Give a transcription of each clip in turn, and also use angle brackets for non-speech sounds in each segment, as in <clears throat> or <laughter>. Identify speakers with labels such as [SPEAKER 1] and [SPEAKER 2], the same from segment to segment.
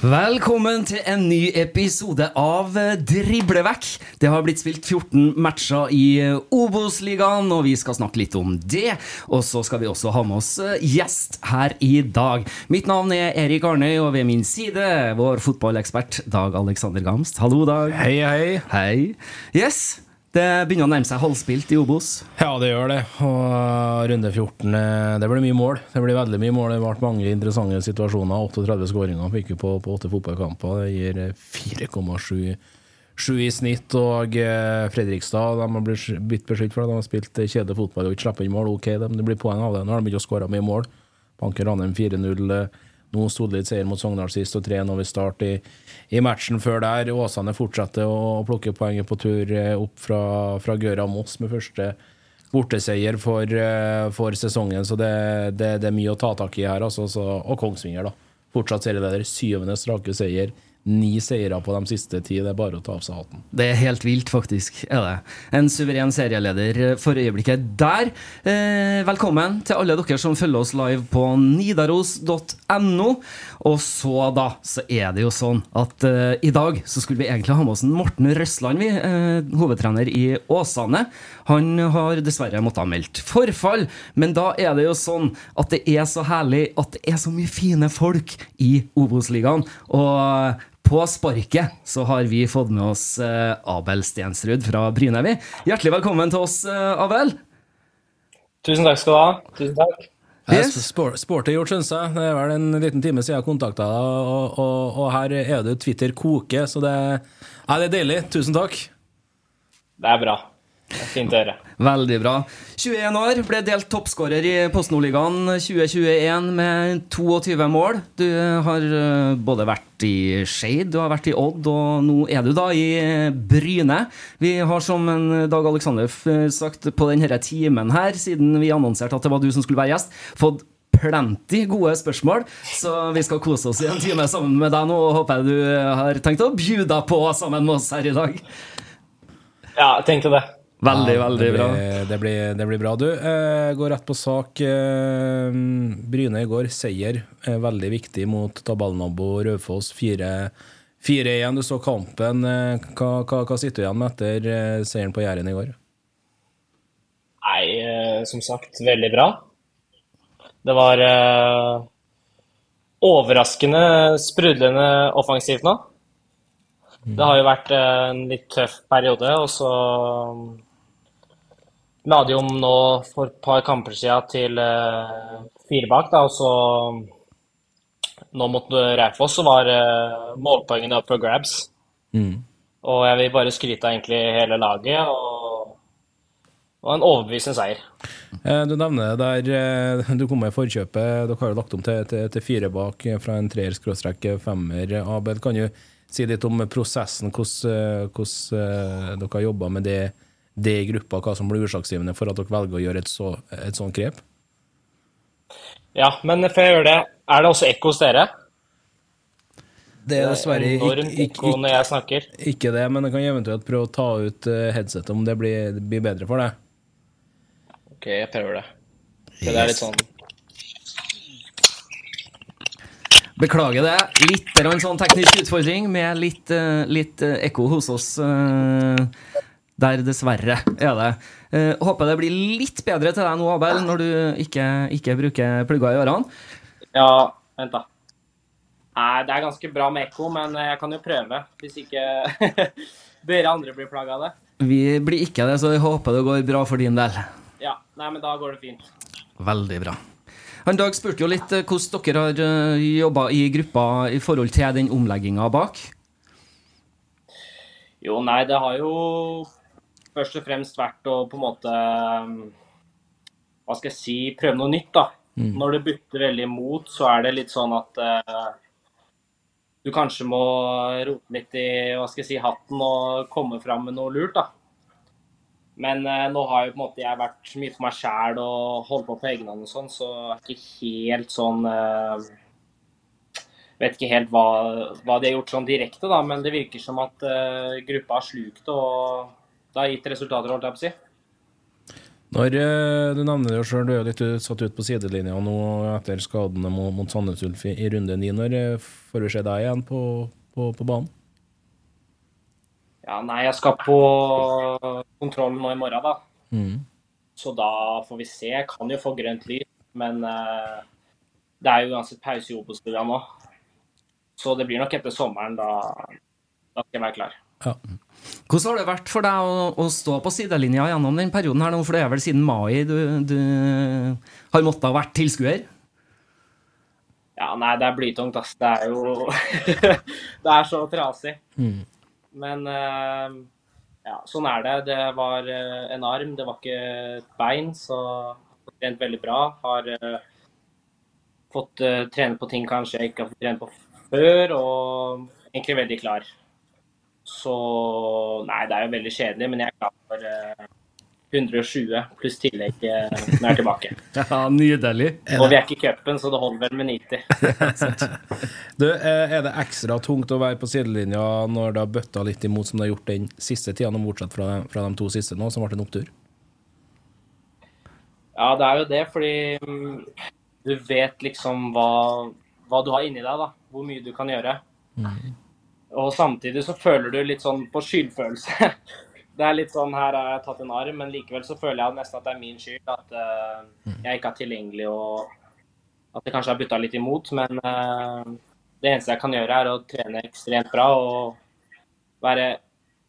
[SPEAKER 1] Velkommen til en ny episode av eh, Driblevekk. Det har blitt spilt 14 matcher i eh, Obos-ligaen, og vi skal snakke litt om det. Og så skal vi også ha med oss eh, gjest her i dag. Mitt navn er Erik Arnøy, og ved min side vår fotballekspert Dag Alexander Gamst. Hallo, Dag.
[SPEAKER 2] Hei, hei.
[SPEAKER 1] Hei. Yes, det begynner å nærme seg halvspilt i Obos.
[SPEAKER 2] Ja, det gjør det. Og runde 14 eh, Det blir mye mål. Det blir veldig mye mål. Det ble mange interessante situasjoner. 38 skåringer fikk vi på, på 8 fotballkamper. Det gir eh, 4,7 i snitt. Og eh, Fredrikstad de har blitt beskyldt for at de har spilt eh, kjedelig fotball og ikke slipper inn mål. Ok, det blir poeng av det. Nå har de begynt å skåre mye mål. Banker Ranheim 4-0. Nå solid seier mot Sogndal sist, og 3-0 ved start i, i matchen før der. Åsane fortsetter å plukke poenget på tur eh, opp fra, fra Gøra Moss med første borteseier for, eh, for sesongen, så det, det, det er mye å ta tak i her. Altså, så, og Kongsvinger, da. Fortsatt serieleder. Syvende strake seier. Ni seire på de siste ti. Det er bare å ta av seg hatten.
[SPEAKER 1] Det er helt vilt, faktisk. er det. En suveren serieleder for øyeblikket der. Eh, velkommen til alle dere som følger oss live på nidaros.no. Og så, da, så er det jo sånn at eh, i dag så skulle vi egentlig ha med oss en Morten Røsland, vi, eh, hovedtrener i Åsane. Han har dessverre måttet ha meldt forfall, men da er det jo sånn at det er så herlig at det er så mye fine folk i Obos-ligaen. Og på sparket så har vi fått med oss eh, Abel Stensrud fra Brynevi. Hjertelig velkommen til oss, eh, Abel.
[SPEAKER 3] Tusen takk skal du ha. Tusen takk.
[SPEAKER 1] Yes.
[SPEAKER 2] Yes. Sporty gjort, syns jeg. Det er vel en liten time siden jeg kontakta deg, og, og, og her er det Twitter koker, så det, ja, det er deilig. Tusen takk.
[SPEAKER 3] Det er bra. Fint å høre.
[SPEAKER 1] Veldig bra. 21 år, ble delt toppskårer i Post Nordligaen 2021 med 22 mål. Du har eh, både vært i Skeid, du har vært i Odd, og nå er du da i eh, Bryne. Vi har, som en Dag Aleksander sagt på denne timen her, siden vi annonserte at det var du som skulle være gjest, fått plenty gode spørsmål, så vi skal kose oss i en time sammen med deg nå, og håper jeg du har tenkt å bjuda på sammen med oss her i dag.
[SPEAKER 3] Ja, jeg tenkte det.
[SPEAKER 1] Veldig,
[SPEAKER 2] Ja,
[SPEAKER 1] veldig
[SPEAKER 2] det
[SPEAKER 1] bra.
[SPEAKER 2] det, blir, det blir bra. Du, eh, går rett på sak. Eh, Bryne i går, seier. Eh, veldig viktig mot tabellnabo Raufoss. 4-1. Du så kampen. Eh, hva, hva, hva sitter du igjen med etter eh, seieren på Jæren i går?
[SPEAKER 3] Nei, eh, som sagt, veldig bra. Det var eh, overraskende sprudlende offensivt nå. Det har jo vært en litt tøff periode, og så la de om nå for et par kamper siden til uh, fire bak, da, og så nå mot Raufoss så var uh, målpoengene up for grabs. Og jeg vil bare skryte av egentlig hele laget. og Og en overbevisende seier.
[SPEAKER 2] Eh, Du nevner det der eh, <laughs> du kom med i forkjøpet. Dere har jo lagt om til, til, til fire bak eh, fra en treer-femmer. Abel, kan du si litt om prosessen, hvordan, eh, hvordan eh, dere har jobba med det, det i gruppa, hva som blir utslagsgivende for at dere velger å gjøre et, så, et sånt grep?
[SPEAKER 3] Ja, men før jeg gjør det, er det også ekko hos dere?
[SPEAKER 2] Det er dessverre
[SPEAKER 3] ikke,
[SPEAKER 2] ikke,
[SPEAKER 3] ikke, når jeg snakker.
[SPEAKER 2] ikke det, men jeg kan eventuelt prøve å ta ut eh, headsetet om det blir, det blir bedre for deg.
[SPEAKER 3] Ok, jeg prøver det. For det er litt sånn
[SPEAKER 1] Beklager det. Litt en sånn teknisk utfordring med litt, eh, litt eh, ekko hos oss. Eh, Der, dessverre, er det. Eh, Håper det blir litt bedre til deg nå, Abel, når du ikke, ikke bruker plugger i ørene.
[SPEAKER 3] Ja, vent da. Nei, det er ganske bra med ekko, men jeg kan jo prøve. Hvis ikke <laughs> dere andre blir plaga av det.
[SPEAKER 1] Vi blir ikke det, så jeg håper det går bra for din del.
[SPEAKER 3] Ja, nei, men da går det fint.
[SPEAKER 1] Veldig bra. Han Dag spurte jo litt eh, hvordan dere har jobba i gruppa i forhold til den omlegginga bak.
[SPEAKER 3] Jo, nei, det har jo først og fremst vært å på en måte Hva skal jeg si Prøve noe nytt, da. Når det butter veldig imot, så er det litt sånn at uh, du kanskje må rote litt i hva skal jeg si, hatten og komme fram med noe lurt, da. Men uh, nå har jo på en måte jeg vært mye for meg sjæl og holdt på på egen hånd og sånn, så er ikke helt sånn uh, Vet ikke helt hva, hva de har gjort sånn direkte, da, men det virker som at eh, gruppa har slukt det, og det har gitt resultater, holdt jeg på å si.
[SPEAKER 2] Når eh, Du nevner det jo sjøl, du er jo litt satt ut på sidelinja nå etter skadene mot, mot Sandnes Ulf i, runde ni. Når eh, får vi se deg igjen på, på, på banen?
[SPEAKER 3] Ja, nei, jeg skal på kontroll nå i morgen, da.
[SPEAKER 2] Mm.
[SPEAKER 3] Så da får vi se. Jeg kan jo få grønt lys, men uh, det er jo uansett pause i Obos-ligaen nå. Så det blir nok etter sommeren. Da, da skal jeg være klar.
[SPEAKER 2] Ja.
[SPEAKER 1] Hvordan har det vært for deg å, å stå på sidelinja gjennom den perioden her nå? For det er vel siden mai du, du har måttet ha vært tilskuer?
[SPEAKER 3] Ja, nei, det er blytungt, ass. Det er jo <laughs> Det er så trasig.
[SPEAKER 2] Mm.
[SPEAKER 3] Men eh, ja, sånn er det. Det var eh, en arm, det var ikke et bein, så trent veldig bra. Har eh, fått trene på ting kanskje jeg ikke har fått trene på før, og egentlig veldig klar. Så nei, det er jo veldig kjedelig, men jeg er klar for eh, 120 pluss tillegg eh, når jeg er tilbake. <laughs>
[SPEAKER 1] Ja, Nydelig.
[SPEAKER 3] Og vi er ikke i cupen, så det holder vel med 90. <laughs>
[SPEAKER 2] Du, eh, er det ekstra tungt å være på sidelinja når det har bøtta litt imot som det har gjort den siste tida, bortsett fra, fra de to siste nå, som ble en opptur?
[SPEAKER 3] Ja, det er jo det, fordi mm, du vet liksom hva, hva du har inni deg, da. Hvor mye du kan gjøre. Og samtidig så føler du litt sånn på skyldfølelse. <laughs> Det er litt sånn her har jeg tatt en arm, men likevel så føler jeg nesten at det er min skyld at eh, jeg ikke er tilgjengelig og at det kanskje har butta litt imot. Men eh, det eneste jeg kan gjøre, er å trene ekstremt bra og være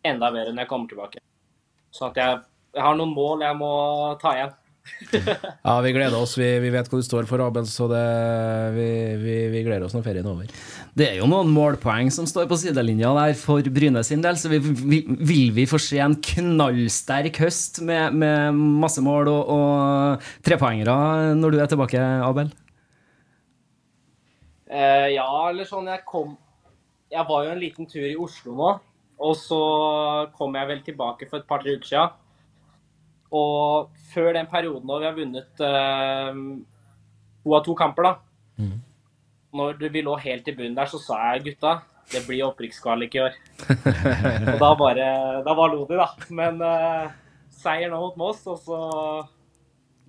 [SPEAKER 3] enda bedre når jeg kommer tilbake. Så at jeg, jeg har noen mål jeg må ta igjen. <laughs>
[SPEAKER 2] Ja, vi gleder oss. Vi, vi vet hva du står for, Abel, så det, vi, vi, vi gleder oss når ferien er over.
[SPEAKER 1] Det er jo noen målpoeng som står på sidelinja der for Bryne sin del, så vi, vi, vil vi få se en knallsterk høst med, med masse mål og, og trepoengere når du er tilbake, Abel?
[SPEAKER 3] Eh, ja, eller sånn jeg kom Jeg var jo en liten tur i Oslo nå. Og så kom jeg vel tilbake for et par-tre uker siden. Og før den perioden da vi har vunnet eh, to av to kamper, da Når vi lå helt i bunnen der, så sa jeg gutta, det blir opprykkskvalik i år. <laughs> og da bare Da bare lo de, da. Men uh, seier nå mot Moss, og så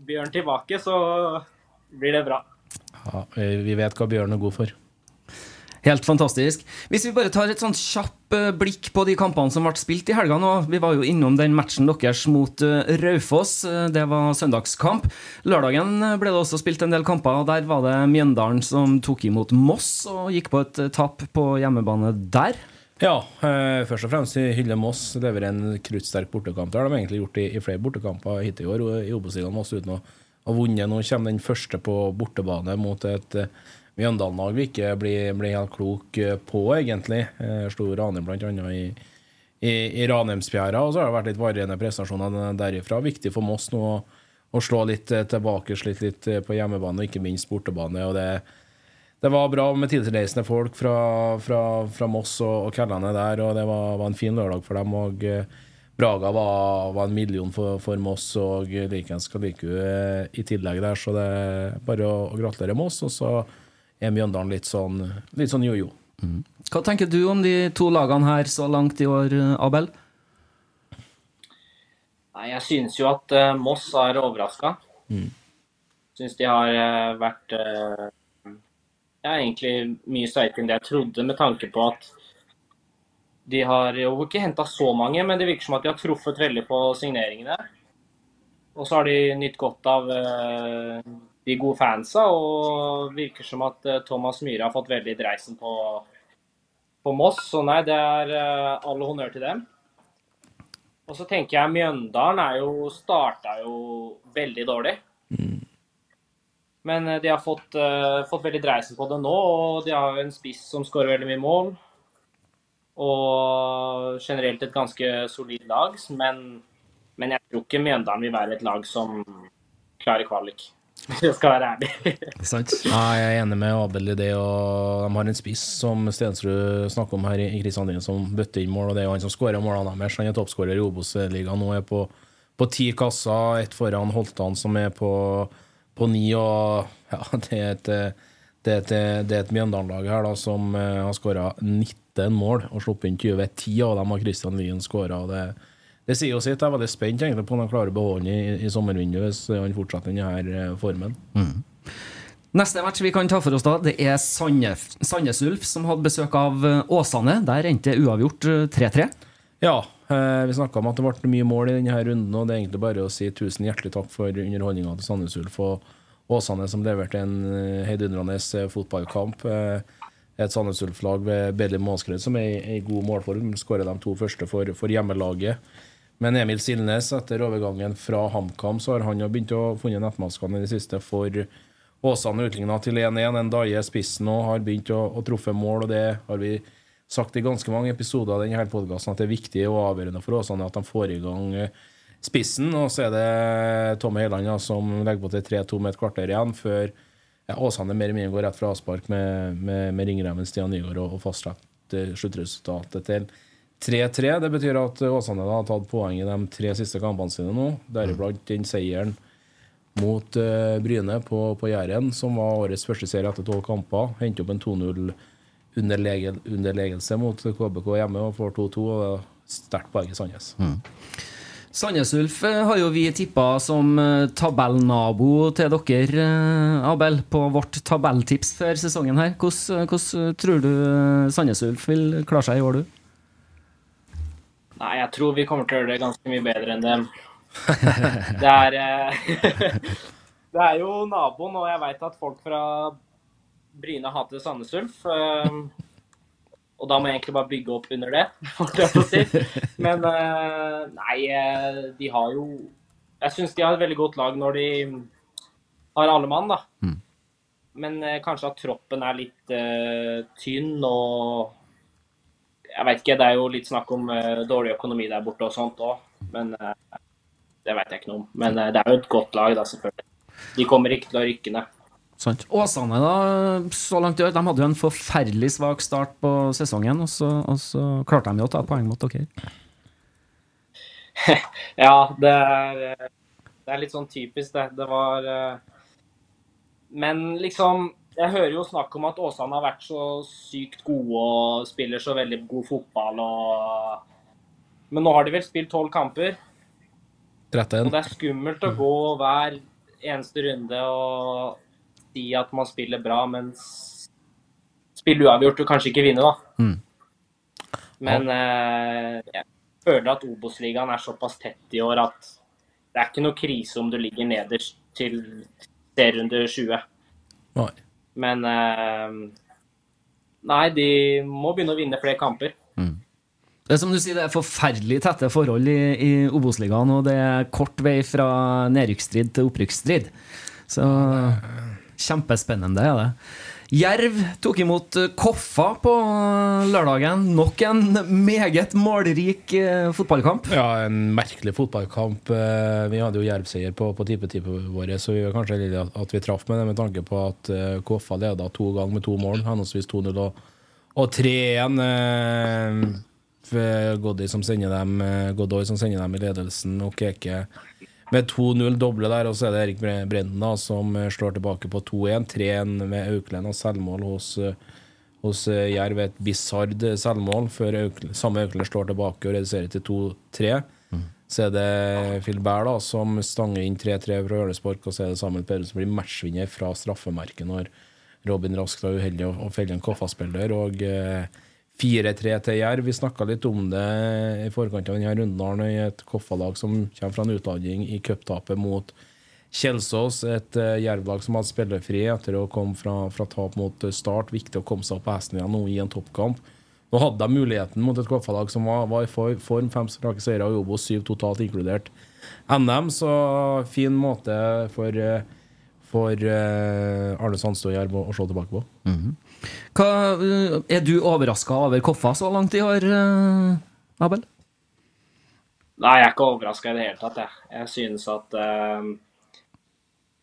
[SPEAKER 3] Bjørn tilbake, så blir det bra.
[SPEAKER 2] Ja, vi vi vet hva Bjørn er god for.
[SPEAKER 1] Helt fantastisk. Hvis vi bare tar et sånt kjapp eh, blikk på de kampene som ble spilt i helga nå. Vi var jo innom den matchen deres mot eh, Raufoss. Eh, Det var søndagskamp. Lørdagen ble det også spilt en del kamper. og Der var det Mjøndalen som tok imot Moss og gikk på et tap på hjemmebane der.
[SPEAKER 2] Ja, eh, først og fremst hyller Moss. Leverer en kruttsterk bortekamp. Det har de egentlig gjort i, i flere bortekamper hittil i år i Obos-ligaen uten å ha vunnet. Nå kommer den første på bortebane mot et eh, Mjøndalen-lag vi ikke blir, blir helt klok eh, på, egentlig. Eh, Slo Ranheim annet i, i, i Ranheimsfjæra. Og så har det vært litt varierende prestasjoner derifra. Viktig for Moss nå å, å slå litt eh, tilbake, slitt litt på hjemmebane og ikke minst bortebane. og det det var bra med tilreisende folk fra, fra, fra Moss og, og Kellane der, og det var, var, en fin lørdag for dem. og Braga var, var en million for, for, Moss, og likeens skal like i tillegg der. Så det er bare å, å gratulere Moss, og så er Mjøndalen litt sånn, litt sånn jojo.
[SPEAKER 1] Mm. Hva tenker du om de to lagene her så langt i år, Abel?
[SPEAKER 3] Nei, Jeg synes jo at uh, Moss har overraska. Mm. Syns de har uh, vært uh, ja, egentlig mye sterkere enn det jeg trodde, med tanke på at de har jo ikke henta så mange, men det virker som at de har truffet veldig på signeringene. Og så har de nytt godt av de gode fansa, og virker som at Thomas Myhre har fått veldig dreisen på, på Moss. Så nei, det er all honnør til dem. Og så tenker jeg Mjøndalen er jo starta jo veldig dårlig. Mm. Men eh, de har fått, uh, fått veldig dreisen på det nå, og de har jo en spiss som skårer veldig mye mål. Og generelt et ganske solid lag, men, men jeg tror ikke Mjøndalen vil være et lag som klarer kvalik. <laughs> Jeg skal være ærlig.
[SPEAKER 2] ja, jeg er enig med Abel i det. og De har en spiss som Stensrud snakker om her i Kristiansand, som bøtter inn mål. og Det er jo han som skårer målene deres. Han er toppskårer i Obos-ligaen nå, er på, på ti kasser. Ett foran Holtan, som er på, på ni. og ja, <laughs> Det er et, det er et, det er et Mjøndalen-lag her da, som eh, har skåra 19 mål og sluppet inn 20. 10 av dem har Christian Lien skåra. Det er sier jo sitt. Jeg er veldig spent egentlig på om han klarer å beholde i, i sommervinduet hvis han fortsetter denne eh, formen. Mm.
[SPEAKER 1] Neste match vi kan ta for oss da, det er Sandnes Ulf som hadde besøk av eh, Åsane. Der endte det uavgjort 3-3. Eh,
[SPEAKER 2] ja, vi snakka om at det ble mye mål i denne runden, og det er egentlig bare å si tusen hjertelig takk for underholdninga til Sandnes Ulf og Åsane, som leverte en heidundrende fotballkamp. Et Sandnes Ulf-lag ved Bedlim Måskred som er i, god målform. Skårer de to første for, for hjemmelaget. Men Emil Silnes, etter overgangen fra HamKam, så har han jo begynt å funne nettmaskene i det siste for Åsane utligna til 1-1. En Daje spissen og har begynt å, å truffe mål, og det har vi sagt i ganske mange episoder av denne podkasten at det er viktig og avgjørende for Åsane at de får i gang eh, spissen. Og så er det Tomme Heiland ja, som legger på til 3-2 med et kvarter igjen, før ja, Åsane mer eller mindre går rett fra avspark med, med, med ringremmen Stian Nygaard og, og fastsetter sluttresultatet til 3-3. Det betyr at Åsane har tatt poeng i de tre siste kampene sine nå. Deriblant den seieren mot uh, Bryne på, på Jæren, som var årets første serie etter tolv kamper. Hente opp en 2-0-underlegelse mot KBK hjemme og får 2-2. og Sterkt poeng i Sandnes. Mm.
[SPEAKER 1] Sandnes Ulf eh, har jo vi tippa som eh, tabellnabo til dere, Abel, på vårt tabelltips før sesongen her. Hvordan, hvordan tror du Sandnes Ulf vil klare seg i år, du?
[SPEAKER 3] Nei, jeg tror vi kommer til å gjøre det ganske mye bedre enn dem. Det er, eh, <laughs> det er jo naboen, og jeg veit at folk fra Bryne hater Sandnes Ulf. Eh, og da må jeg egentlig bare bygge opp under det, <laughs> si. Men eh, nei, de har jo Jeg syns de har et veldig godt lag når de har alle mann, da. Mm. Men kanskje at troppen er litt uh, tynn og jeg vet ikke, det er jo litt snakk om uh, dårlig økonomi der borte og sånt òg. Men uh, det vet jeg ikke noe om. Men uh, det er jo et godt lag, da, selvfølgelig. De kommer ikke til å rykke ned.
[SPEAKER 1] Sant. Åsane, da, så langt i år, de hadde jo en forferdelig svak start på sesongen, og så, og så klarte de jo å ta et poeng mot dere. <laughs>
[SPEAKER 3] ja, det er, det er litt sånn typisk, det. Det var Men liksom jeg hører jo snakk om at Åsane har vært så sykt gode og spiller så veldig god fotball. Og... Men nå har de vel spilt tolv kamper.
[SPEAKER 2] 13.
[SPEAKER 3] Og det er skummelt å gå hver eneste runde og si at man spiller bra, mens spille uavgjort og kanskje ikke vinne, da. Mm. Men eh, jeg føler at Obos-ligaen er såpass tett i år at det er ikke noe krise om du ligger nederst til serierunde 20. Nei. Men eh, Nei, de må begynne å vinne flere kamper. Mm.
[SPEAKER 1] Det er som du sier, det er forferdelig tette forhold i, i Obos-ligaen, og det er kort vei fra nedrykksstrid til opprykksstrid. Så Kjempespennende er det. Jerv tok imot eh, Koffa på eh, lørdagen. Nok en meget målrik eh, fotballkamp.
[SPEAKER 2] Ja, en merkelig fotballkamp. Vi hadde jo jervseier på, på tippetippet våre, så vi var kanskje heldige at, vi traff med det, med tanke på at Koffa leda to ganger med to mål, henholdsvis 2-0 og, og 3-1. Eh, for Godoy som sender dem Godoy som sender dem i ledelsen, og Keke med 2-0 doble der, og så er det Erik Bre- Brenden da, som eh, slår tilbake på 2-1. 3-1 med Auklend og selvmål hos, eh, hos eh, Jerv. Et bisard selvmål før Aukle- samme Auklend slår tilbake og reduserer til 2-3. Så er det Filbert da, som stanger inn 3-3 fra hjørnespark, og så er det Samuel Pedersen som blir matchvinner fra straffemerket når Robin Rask var uheldig å, å felle en koffaspiller, Og eh, 4-3 til Jerv. Vi snakka litt om det i forkant av denne runden. I et Koffa-lag som kommer fra en utladning i cuptapet mot Kjelsås. Et uh, Jerv-lag som hadde spillerfri etter å komme fra, fra tap mot Start. Viktig å komme seg opp på hesten igjen nå i en toppkamp. Nå hadde de muligheten mot et Koffa-lag som var, var i form. Fem strake seire og Obos, syv totalt, inkludert NM. Så fin måte for, eh, for eh, Arne Sandstø Jerv å, å slå tilbake på.
[SPEAKER 1] Hva, eh, er du overraska over Koffa så langt i år, eh, Abel?
[SPEAKER 3] Nei, jeg er ikke overraska i det hele tatt, jeg. Jeg synes at uh,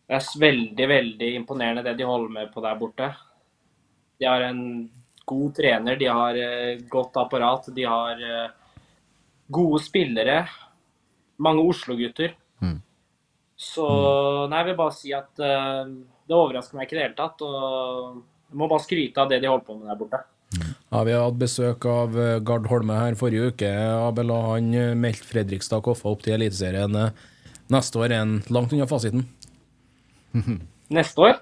[SPEAKER 3] det er veldig, veldig imponerende det de holder med på der borte. De har en god trener, de har uh, godt apparat, de har uh, gode spillere. Mange Oslo-gutter. Så nei, jeg vil bare si at det overrasker meg ikke i det hele tatt. Og jeg må bare skryte av det de holder på med der borte.
[SPEAKER 2] Ja, Vi hadde besøk av eh, Gard Holme her forrige uke, Abel, og han eh, meldte Fredrikstad Koffa opp til Eliteserien eh, neste år. En langt unna fasiten. <laughs>
[SPEAKER 3] Neste år?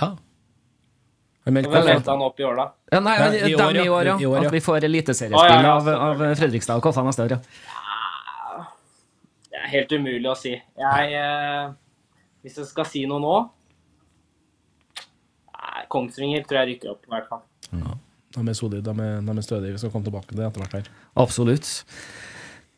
[SPEAKER 2] Ja. Han meldte
[SPEAKER 3] Hvem
[SPEAKER 2] Koffa-
[SPEAKER 3] meldte han opp i år, da?
[SPEAKER 1] Ja, nei,
[SPEAKER 2] Nei, i år,
[SPEAKER 1] dem i år, ja.
[SPEAKER 2] I år, ja.
[SPEAKER 1] At vi får eliteseriespill
[SPEAKER 3] ja,
[SPEAKER 1] av, av Fredrikstad og Koffa neste år, ja.
[SPEAKER 3] Det er helt umulig å si. Jeg, eh, hvis jeg skal si noe nå Kongsvinger tror jeg rykker opp, i hvert fall.
[SPEAKER 2] De er solide, de er, de er stødige. Vi skal komme tilbake til det etter hvert her.
[SPEAKER 1] Absolutt.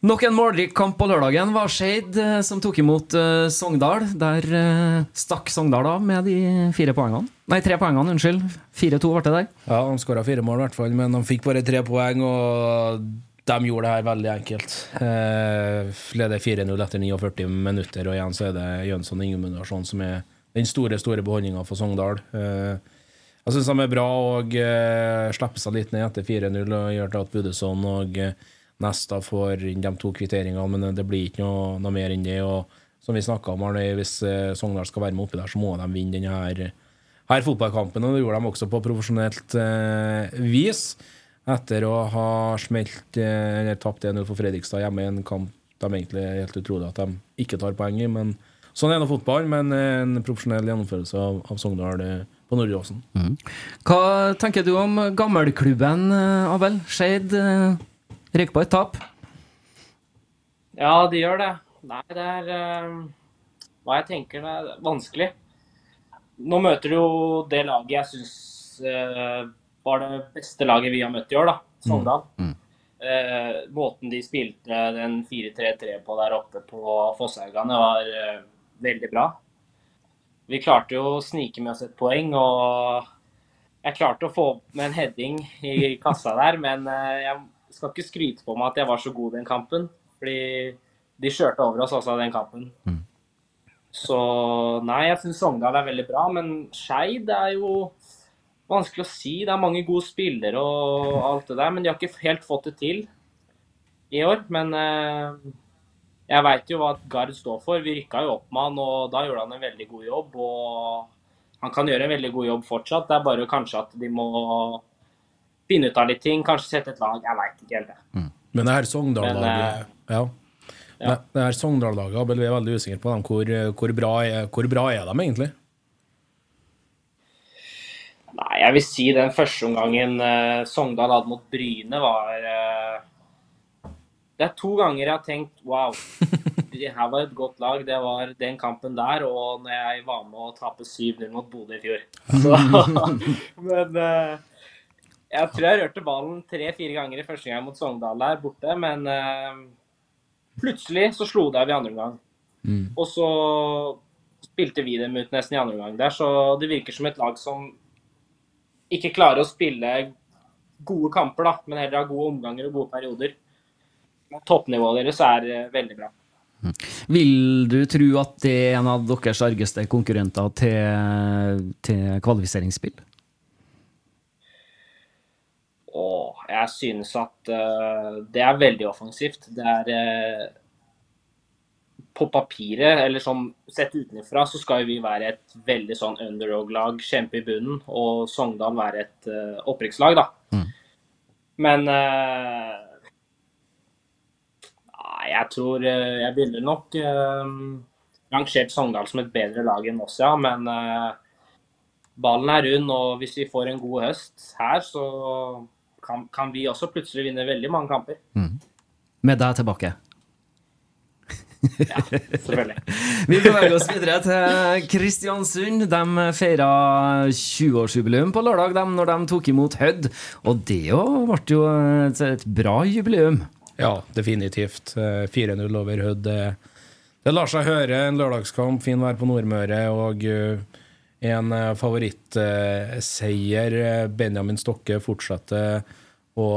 [SPEAKER 1] Nok en målrik kamp på lørdagen var Skeid, eh, som tok imot uh, Sogndal. Der uh, stakk Sogndal av med de fire poengene. Nei, tre poengene, unnskyld. 4-2 ble det der.
[SPEAKER 2] Ja, De skåra fire mål, i hvert fall, men de fikk bare tre poeng. Og de gjorde det her veldig enkelt. Uh, leder 4-0 etter 49 minutter, og igjen så er det Jønsson Ingemundsson som er den store store beholdninga for Sogndal. Eh, jeg syns de er bra og uh, slipper seg litt ned etter 4-0 og gjør til at Budesson og uh, Nesta får de to kvitteringene, men det blir ikke noe, noe mer enn det. og som vi snakket om, Arne, Hvis uh, Sogndal skal være med oppi der, så må de vinne denne her, her fotballkampen. Og det gjorde de også på profesjonelt eh, vis. Etter å ha smelt eh, eller tapt 1-0 for Fredrikstad hjemme i en kamp de egentlig er helt utrolig at de ikke tar poeng i. men Sånn er nå fotball, men eh, en profesjonell gjennomførelse av, av Sogndal eh, på Nordre Åsen.
[SPEAKER 1] Hva tenker du om gammelklubben, eh, Abel? Skeid eh, røyk på et tap.
[SPEAKER 3] Ja, de gjør det. Nei, det er uh, Hva jeg tenker det er vanskelig. Nå møter du jo det laget jeg syns var det beste laget vi har møtt i år, da. Sogndal. Eh, måten de spilte den 4-3-3 på der oppe på Fosshaugane, var veldig bra. Vi klarte jo å snike med oss et poeng, og jeg klarte å få opp med en heading i kassa der, men eh, jeg skal ikke skryte på meg at jeg var så god den kampen. Fordi de kjørte over oss også den kampen. Så nei, jeg syns Sogndal er veldig bra, men Skeid er jo vanskelig å si. Det er mange gode spillere og alt det der, men de har ikke helt fått det til i år. Men eh, jeg veit jo hva Gard står for. Vi rykka jo opp med han, og da gjorde han en veldig god jobb. Og han kan gjøre en veldig god jobb fortsatt. Det er bare kanskje at de må finne ut av litt ting. Kanskje sette et lag. Jeg veit ikke helt det.
[SPEAKER 2] Men det her Sogndal-laget
[SPEAKER 3] ja.
[SPEAKER 2] ja. Det, her Sogndal-laget Abel, vi er veldig usikre på dem. Hvor, hvor, bra er, hvor bra er de egentlig?
[SPEAKER 3] Nei, jeg vil si den første omgangen eh, Sogndal hadde mot Bryne, var eh, Det er to ganger jeg har tenkt wow, det her var et godt lag. Det var den kampen der, og når jeg var med å tape 7-0 mot Bodø i fjor. Så, <laughs> men eh, jeg tror jeg rørte ballen tre-fire ganger i første gang mot Sogndal der borte, men eh, plutselig så slo det av i andre omgang. Og så spilte vi dem ut nesten i andre omgang der, så det virker som et lag som ikke klarer å spille gode kamper, da, men heller har gode omganger og gode perioder. Toppnivået deres er eh, veldig bra.
[SPEAKER 1] Vil du tro at det er en av deres argeste konkurrenter til, til kvalifiseringsspill?
[SPEAKER 3] Og jeg synes at uh, det er veldig offensivt. Det er uh, På papiret, eller sånn sett utenfra, så skal vi være et veldig sånn underdog-lag, kjempe i bunnen, og Sogndal være et uh, opprykkslag, da. Men eh, Nei, jeg tror eh, Jeg ville nok eh, rangert Sogndal som et bedre lag enn oss, ja. Men eh, ballen er rund, og hvis vi får en god høst her, så kan, kan vi også plutselig vinne veldig mange kamper.
[SPEAKER 1] Med deg tilbake.
[SPEAKER 3] Ja, Selvfølgelig. <laughs>
[SPEAKER 1] Vi beveger oss videre til Kristiansund. De feira 20-årsjubileum på lørdag de, når de tok imot Hødd. Og det jo ble jo et bra jubileum.
[SPEAKER 2] Ja, definitivt. Eh, 4-0 over Hødd. Det, lar seg høre. En lørdagskamp, fin vær på Nordmøre og eh, en eh, favorittseier. Benjamin Stokke fortsetter å,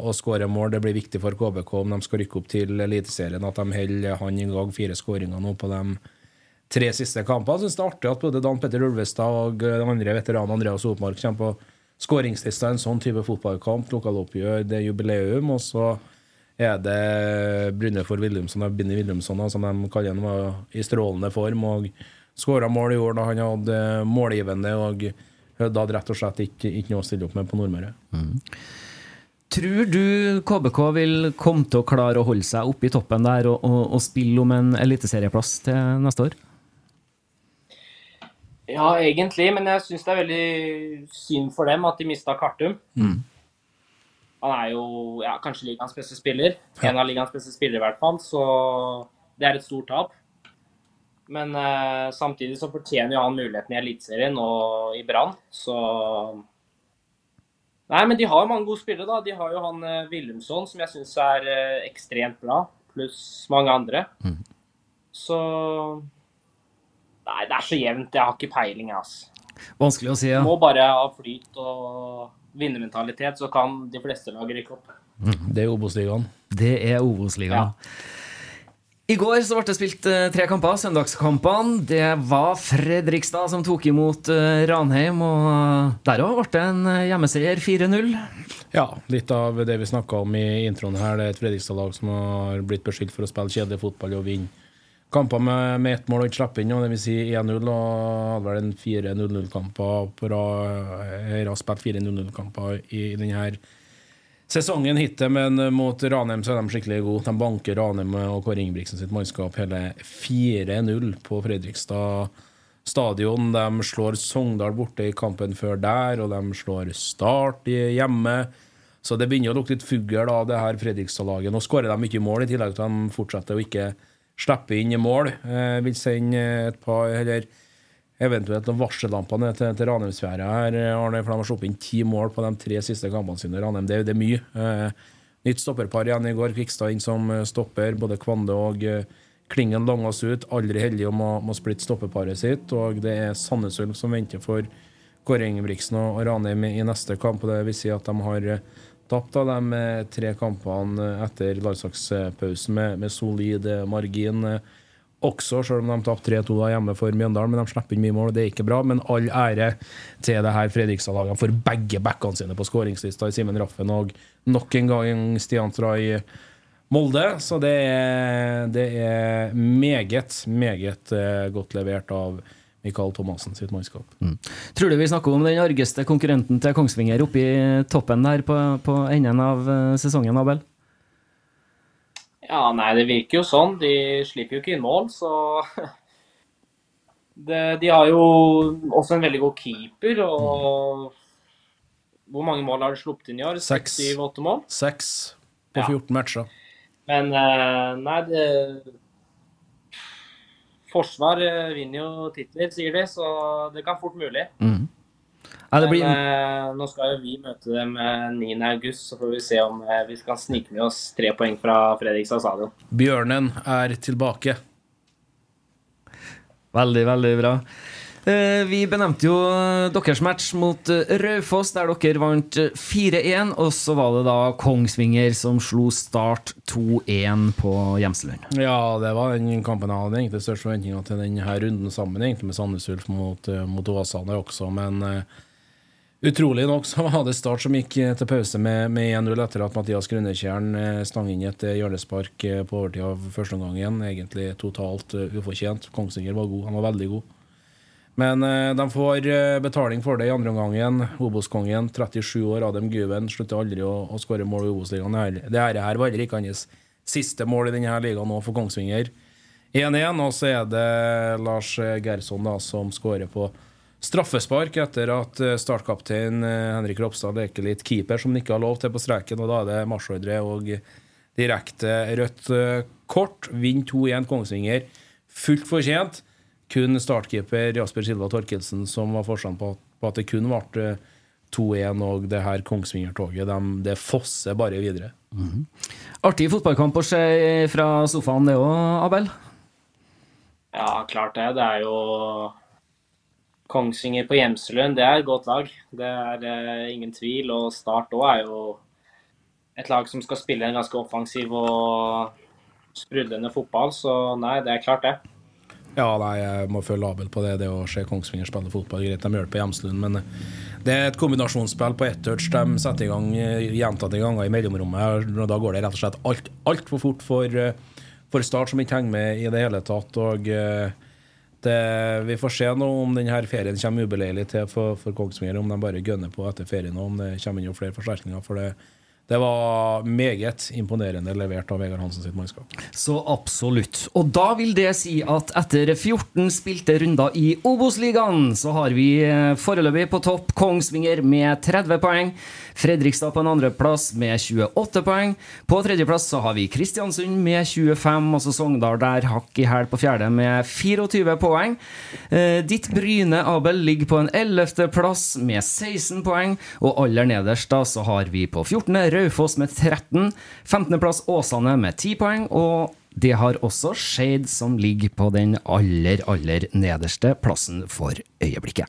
[SPEAKER 2] å skåre mål. Det blir viktig for KBK om de skal rykke opp til Eliteserien, at de holder han i gang fire skåringer nå på de tre siste kampene. Jeg synes det er artig at både Dan Petter Ulvestad og den andre veteranen Andreas Opmark kommer på skåringslista en sånn type fotballkamp. Lokaloppgjør, det er jubileum. og så er det Brynnefor Wilhelmsson og Binni Wilhelmsson, som de kaller ham, var i strålende form. og Skåra mål i år da han hadde målgivende, og da hadde rett og slett ikke, ikke noe å stille opp med på Nordmøre.
[SPEAKER 1] Tror du KBK vil komme til å klare å holde seg oppe i toppen der og, og, og spille om en eliteserieplass til neste år?
[SPEAKER 3] Ja, egentlig, men jeg syns det er veldig synd for dem at de mista Kartum. Han er jo ja, kanskje ligaens beste spiller. En av ligaens beste spillere, i hvert fall. Så det er et stort tap. Men eh, samtidig så fortjener jo han muligheten i Eliteserien og i Brann, så Nei, men de har jo mange gode spillere, da. De har jo han eh, Wilhelmsson, som jeg syns er eh, ekstremt bra, pluss mange andre. Så Nei, det er så jevnt. Jeg har ikke peiling, altså.
[SPEAKER 1] Vanskelig å si, ja.
[SPEAKER 3] Må bare ha flyt og vinnermentalitet, så kan de fleste lag rykke opp.
[SPEAKER 2] Det er Obos-ligaen.
[SPEAKER 1] Det er Obos-ligaen. I går så ble det spilt eh, tre kamper, søndagskampene. Det var Fredrikstad som tok imot eh, Ranheim, og der òg ble det en eh, hjemmeseier, 4-0.
[SPEAKER 2] Ja, litt av det vi snakka om i introen her. Det er et Fredrikstad-lag som har blitt beskyldt for å spille kjedelig fotball og vinne kamper med, med ett mål og ikke slippe inn, og det vil si 1-0. Og hadde vel en fire 0-0-kamper på rad. Har spilt fire 0-0-kamper i, i denne sesongen hittil, men mot Ranheim så er de skikkelig gode. De banker Ranheim og Kåre Ingebrigtsen sitt mannskap hele 4-0 på Fredrikstad stadion. De slår Sogndal borte i kampen før der, og de slår Start hjemme. Så det begynner å lukte litt fugl av det her Fredrikstad-laget. Nå skårer de mye mål, i tillegg til at de fortsetter å ikke slippe inn i mål. Jeg vil sende et par eller eventuelt noen varsellamper ned til, til Ranheimsfjæra her, Arne, for de har sluppet inn ti mål på de tre siste kampene sine. Ranheim, det, det er mye. Eh, nytt stopperpar igjen i går. Kvikstad inn som eh, stopper. Både Kvande og eh, Klingen langes ut. Aldri heldig om å, å splitte stopperparet sitt. Og det er Sandnes Ulf som venter for Kåre Ingebrigtsen og Ranheim i neste kamp. og Det vil si at de har tapt av de tre kampene etter landslagspausen med, med solid eh, margin. eh, Også selv om de tapte 3-2 hjemme for Mjøndalen, men de slipper inn mye mål. Det er ikke bra, men all ære til det her Fredrikstad-lagene for begge backene sine på skåringslista i Simen Raffen og nok en gang Stian Trai Molde. Så det er, det er meget, meget eh, godt levert av Mikael Thomassen sitt mannskap.
[SPEAKER 1] Tror du vi snakker om den argeste konkurrenten til Kongsvinger oppe i toppen der på, på enden av eh, sesongen, Abel?
[SPEAKER 3] Ja, nei, det virker jo sånn. De slipper jo ikke inn mål, så <laughs> det, De har jo også en veldig god keeper, og Hvor mange mål har de sluppet inn i år?
[SPEAKER 2] Seks.
[SPEAKER 3] Syv-åtte mål?
[SPEAKER 2] Seks på
[SPEAKER 3] Ja.
[SPEAKER 2] 14 matcher.
[SPEAKER 3] Men eh, nei, det Forsvar eh, vinner jo titler, sier de, så det kan fort mulig.
[SPEAKER 1] Ja, det blir,
[SPEAKER 3] Men eh, nå skal jo vi møte dem eh, 9. august, så får vi se om eh, vi skal snike med oss tre poeng fra Fredrikstad stadion.
[SPEAKER 2] Bjørnen er tilbake.
[SPEAKER 1] Veldig, veldig bra. Eh, Vi benevnte jo eh, deres match mot eh, Raufoss, der dere vant eh, 4-1. Og så var det da Kongsvinger som slo Start 2-1 på Gjemselund.
[SPEAKER 2] Ja, det var den kampen jeg hadde egentlig størst forventninger til denne runden sammen, egentlig med Sandnes Ulf mot, mot Åsane også, men uh, utrolig nok så var det Start som gikk til pause med, med 1-0 etter at Mathias Grønnekjern eh, stang inn et hjørnespark på overtid av første omgangen. Egentlig totalt ufortjent. Kongsvinger var god, han var veldig god. Men eh, de får eh, betaling for det i andre omgangen. Obos-kongen, 37 år, Adem Guven, slutter aldri å, å skåre mål i Obos-ligaen. Det her- her var heller ikke hans siste mål i denne ligaen nå for Kongsvinger. 1-1, og så er det Lars Gerson da, som skårer på straffespark etter at eh, startkaptein eh, Henrik Ropstad leker litt keeper, som han ikke har lov til på streken. og Da er det marsjordre og direkte rødt kort. Vinner 2-1 Kongsvinger. Fullt fortjent. Kun startkeeper Jasper Silva Torkelsen som var forskjellen på, på at det kun ble eh, 2-1, og det her Kongsvinger-toget de- det fosser bare videre.
[SPEAKER 1] Artig fotballkamp å se fra sofaen, det òg, Abel?
[SPEAKER 3] Ja, klart det. Det er jo Kongsvinger på Gjemselund, det er et godt lag. Det er eh, ingen tvil. Og Start òg er jo et lag som skal spille en ganske offensiv og sprudlende fotball. Så nei, det er klart, det.
[SPEAKER 2] Ja, nei, jeg må følge Abel på det. Det å se Kongsvinger spille fotball, greit, de gjør det på Hjemslund, men det er et kombinasjonsspill på ett touch. De setter i gang eh, gjentatte ganger i mellomrommet, og da går det rett og slett altfor alt altfor fort for, eh, for Start, som ikke henger med i det hele tatt. og eh, det, Vi får se nå om denne ferien kommer ubeleilig til for, for Kongsvinger, om de bare gønner på etter ferien, og om det kommer inn flere forsterkninger. for det det var meget imponerende levert av Vegard Hansen sitt mannskap.
[SPEAKER 1] Så absolutt. Og da vil det si at etter 14 spilte runder i Obos-ligaen, så har vi eh, foreløpig på topp Kongsvinger med 30 poeng. Fredrikstad på en andreplass med 28 poeng. På tredjeplass så har vi Kristiansund med 25, og så Sogndal der hakk i hæl på fjerde med 24 poeng. Eh, ditt Bryne, Abel, ligger på en 11. plass med 16 poeng, og aller nederst da så har vi på 14. Raufoss med 13. 15. plass Åsane med 10 poeng, og det har også Skeid, som ligger på den aller, aller nederste plassen for øyeblikket.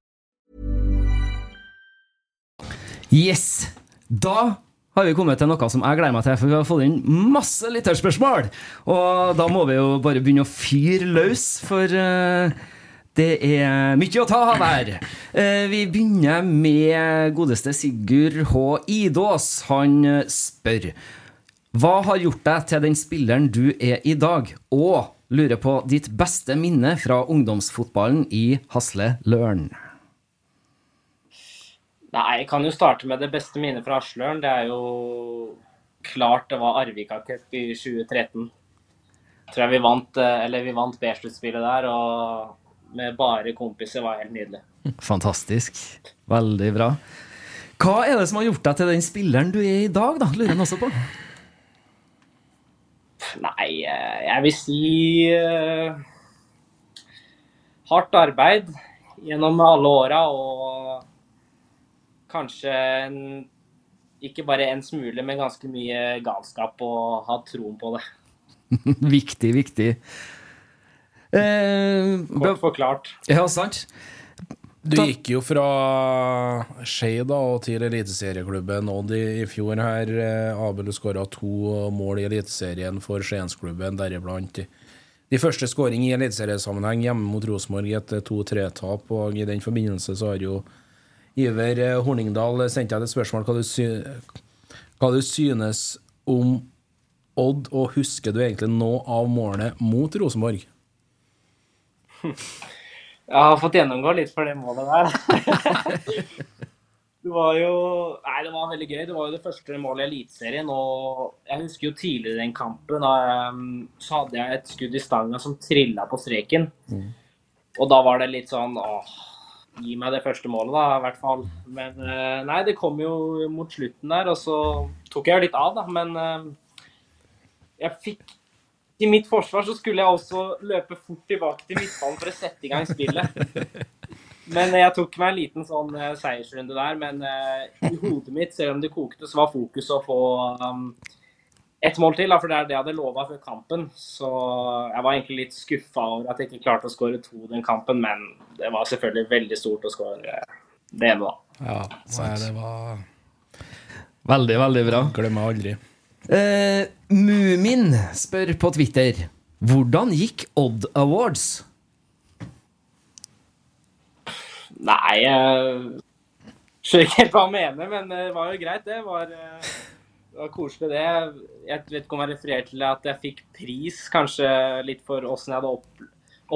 [SPEAKER 1] Yes! Da har vi kommet til noe som jeg gleder meg til, for vi har fått inn masse lytterspørsmål. Og da må vi jo bare begynne å fyre løs, for uh, det er mye å ta av her. Uh, vi begynner med godeste Sigurd H. Idås. Han eh, spør Hva har gjort deg til den spilleren du er i dag? Og lurer på ditt beste minne fra ungdomsfotballen i Hasle Løren.
[SPEAKER 3] Nei, jeg kan jo starte med det beste minnet fra Asløren. Det er jo klart det var Arvika Cup i 2013. Tror jeg vi vant, eh, eller vi vant B-sluttspillet der, og med bare kompiser var helt nydelig. <laughs>
[SPEAKER 1] Fantastisk. Veldig bra. Hva er det som har gjort deg til den spilleren du er i dag, da? Lurer han også på.
[SPEAKER 3] Nei, eh, jeg vil si uh, hardt arbeid gjennom alle åra og kanskje en, ikke bare en smule, men ganske mye galskap og ha troen på det. <laughs>
[SPEAKER 1] viktig, viktig. Eh,
[SPEAKER 3] Kort forklart.
[SPEAKER 1] Ja, sant.
[SPEAKER 2] Du gikk jo fra Skei da og til Eliteserieklubben Odd i, i fjor her. Eh, Abel skåra to mål i Eliteserien for Skiensklubben, deriblant de første skåring i eliteseriesammenheng hjemme mot Rosenborg, et 2-3-tap. og I den forbindelse så har jo Iver eh, Horningdal sendte deg et spørsmål hva du, sy hva du synes om Odd, og husker du egentlig noe av målet mot Rosenborg? <laughs>
[SPEAKER 3] Jeg har fått gjennomgå litt for det målet der. <laughs> det var jo Nei, det var veldig gøy. Det var jo det første målet i Eliteserien. Og jeg husker jo tidligere i den kampen, um, så hadde jeg et skudd i stanga som trilla på streken.
[SPEAKER 2] Mm.
[SPEAKER 3] Og da var det litt sånn åh, gi meg det første målet, da, i hvert fall. Men eh, nei, det kom jo mot slutten der, og så tok jeg jo litt av, da. Men eh, jeg fikk i mitt forsvar så skulle jeg også løpe fort tilbake til midtbanen for å sette i gang spillet. Men jeg tok meg en liten sånn eh, seiersrunde der. Men eh, i hodet mitt, selv om det kokte, så var fokuset å få um, ett mål til. Da, for det er det jeg hadde lova før kampen. Så jeg var egentlig litt skuffa over at jeg ikke klarte å skåre to den kampen. Men det var selvfølgelig veldig stort å skåre det ene, da.
[SPEAKER 2] Ja, nei, det var
[SPEAKER 1] Veldig, veldig bra.
[SPEAKER 2] Glemmer aldri.
[SPEAKER 1] Eh, Mumin spør på Twitter Hvordan gikk Odd Awards?
[SPEAKER 3] Nei, jeg skjønner ikke helt hva han mener, men det var jo greit, det. var... eh, det var koselig, det. Jeg vet ikke om jeg refererer til at jeg fikk pris, kanskje litt for åssen jeg hadde opp,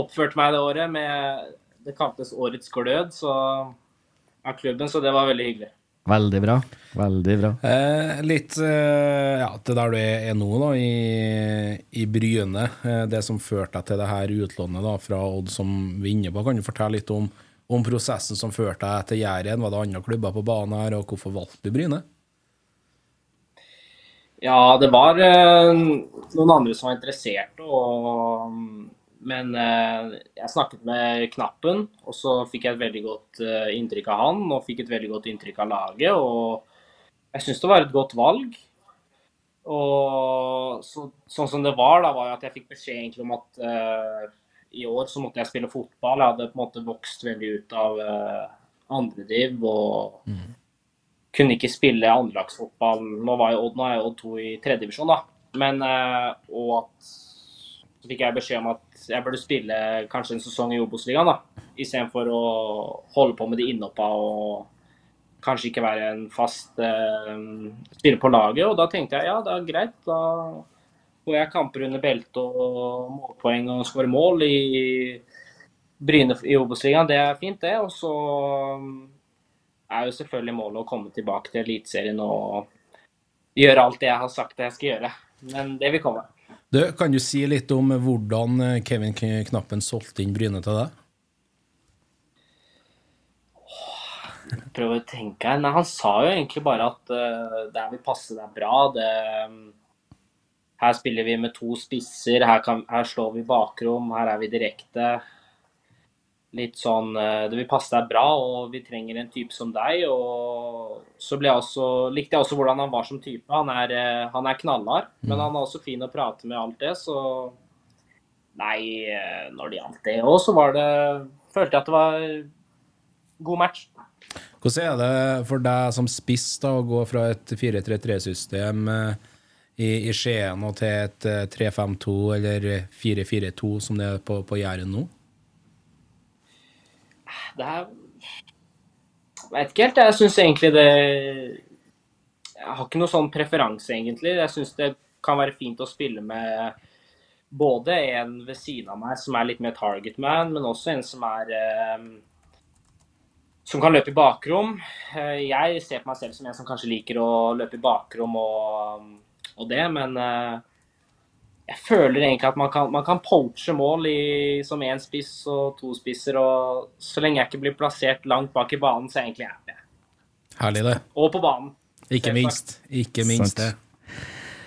[SPEAKER 3] oppført meg det året. Med, det kaltes Årets glød så, av klubben, så det var veldig hyggelig.
[SPEAKER 1] Veldig bra. Veldig bra.
[SPEAKER 2] Eh, litt eh, ja, til der du er, er nå, da, i, i Bryne. Eh, det som førte deg til det her utlånet da, fra Odd som vi er inne på. Kan du fortelle litt om, om prosessen som førte deg til Jæren? Var det andre klubber på banen her, og hvorfor valgte du Bryne?
[SPEAKER 3] Ja, det var eh, noen andre som var interessert. Og, men eh, jeg snakket med Knappen, og så fikk jeg et veldig godt eh, inntrykk av han. Og fikk et veldig godt inntrykk av laget. Og jeg syns det var et godt valg. Og så, sånn som det var, da, var jo at jeg fikk beskjed egentlig om at eh, i år så måtte jeg spille fotball. Jeg hadde på en måte vokst veldig ut av uh, andrediv og kunne ikke spille andrelagsfotball. Nå var Odd, nå er jo Odd 2 i tredjedivisjon, da. Men eh, Og at så fikk jeg beskjed om at jeg burde spille kanskje en sesong i Obos-ligaen, da. Istedenfor å holde på med de innhoppa og kanskje ikke være en fast eh, spiller på laget. Og da tenkte jeg ja, det er greit. Da får jeg kamper under beltet og målpoeng og skårer mål i Bryne i Obos-ligaen. Det er fint, det. Og så er jo selvfølgelig målet å komme tilbake til Eliteserien og gjøre alt det jeg har sagt jeg skal gjøre. Men det vil komme.
[SPEAKER 2] Du, kan du si litt om hvordan eh, Kevin Knappen solgte inn Bryne til deg?
[SPEAKER 3] Prøv å tenke her. Nei, han sa jo egentlig bare at uh, der vil passe deg bra. Det, her spiller vi med to spisser, her, kan, her slår vi bakrom, her er vi direkte. Litt sånn uh, Det vil passe deg bra, og vi trenger en type som deg. Og så jeg også, likte jeg også hvordan han var som type. Han er, uh, han er knallhard, men han er også fin å prate med alt det, så Nei, uh, når det gjaldt det òg, så var det Følte jeg at det var god match.
[SPEAKER 2] Hvordan er det for deg som spiss da, å gå fra et 4-3-3-system i, i Skien og til et 3-5-2 eller 4-4-2 som det er på, på Jæren nå?
[SPEAKER 3] Det er Jeg vet ikke helt. Jeg syns egentlig det Jeg har ikke noe sånn preferanse, egentlig. Jeg syns det kan være fint å spille med både en ved siden av meg som er litt mer target man, men også en som er eh, som kan løpe i bakrom. Eh, jeg ser på meg selv som en som kanskje liker å løpe i bakrom og, og det, men eh, jeg føler egentlig at man kan, man kan poache mål i, som én spiss og to spisser. og Så lenge jeg ikke blir plassert langt bak i banen, så er jeg egentlig happy.
[SPEAKER 2] Herlig, det.
[SPEAKER 3] Og på banen.
[SPEAKER 2] Ikke minst. Ikke minst det.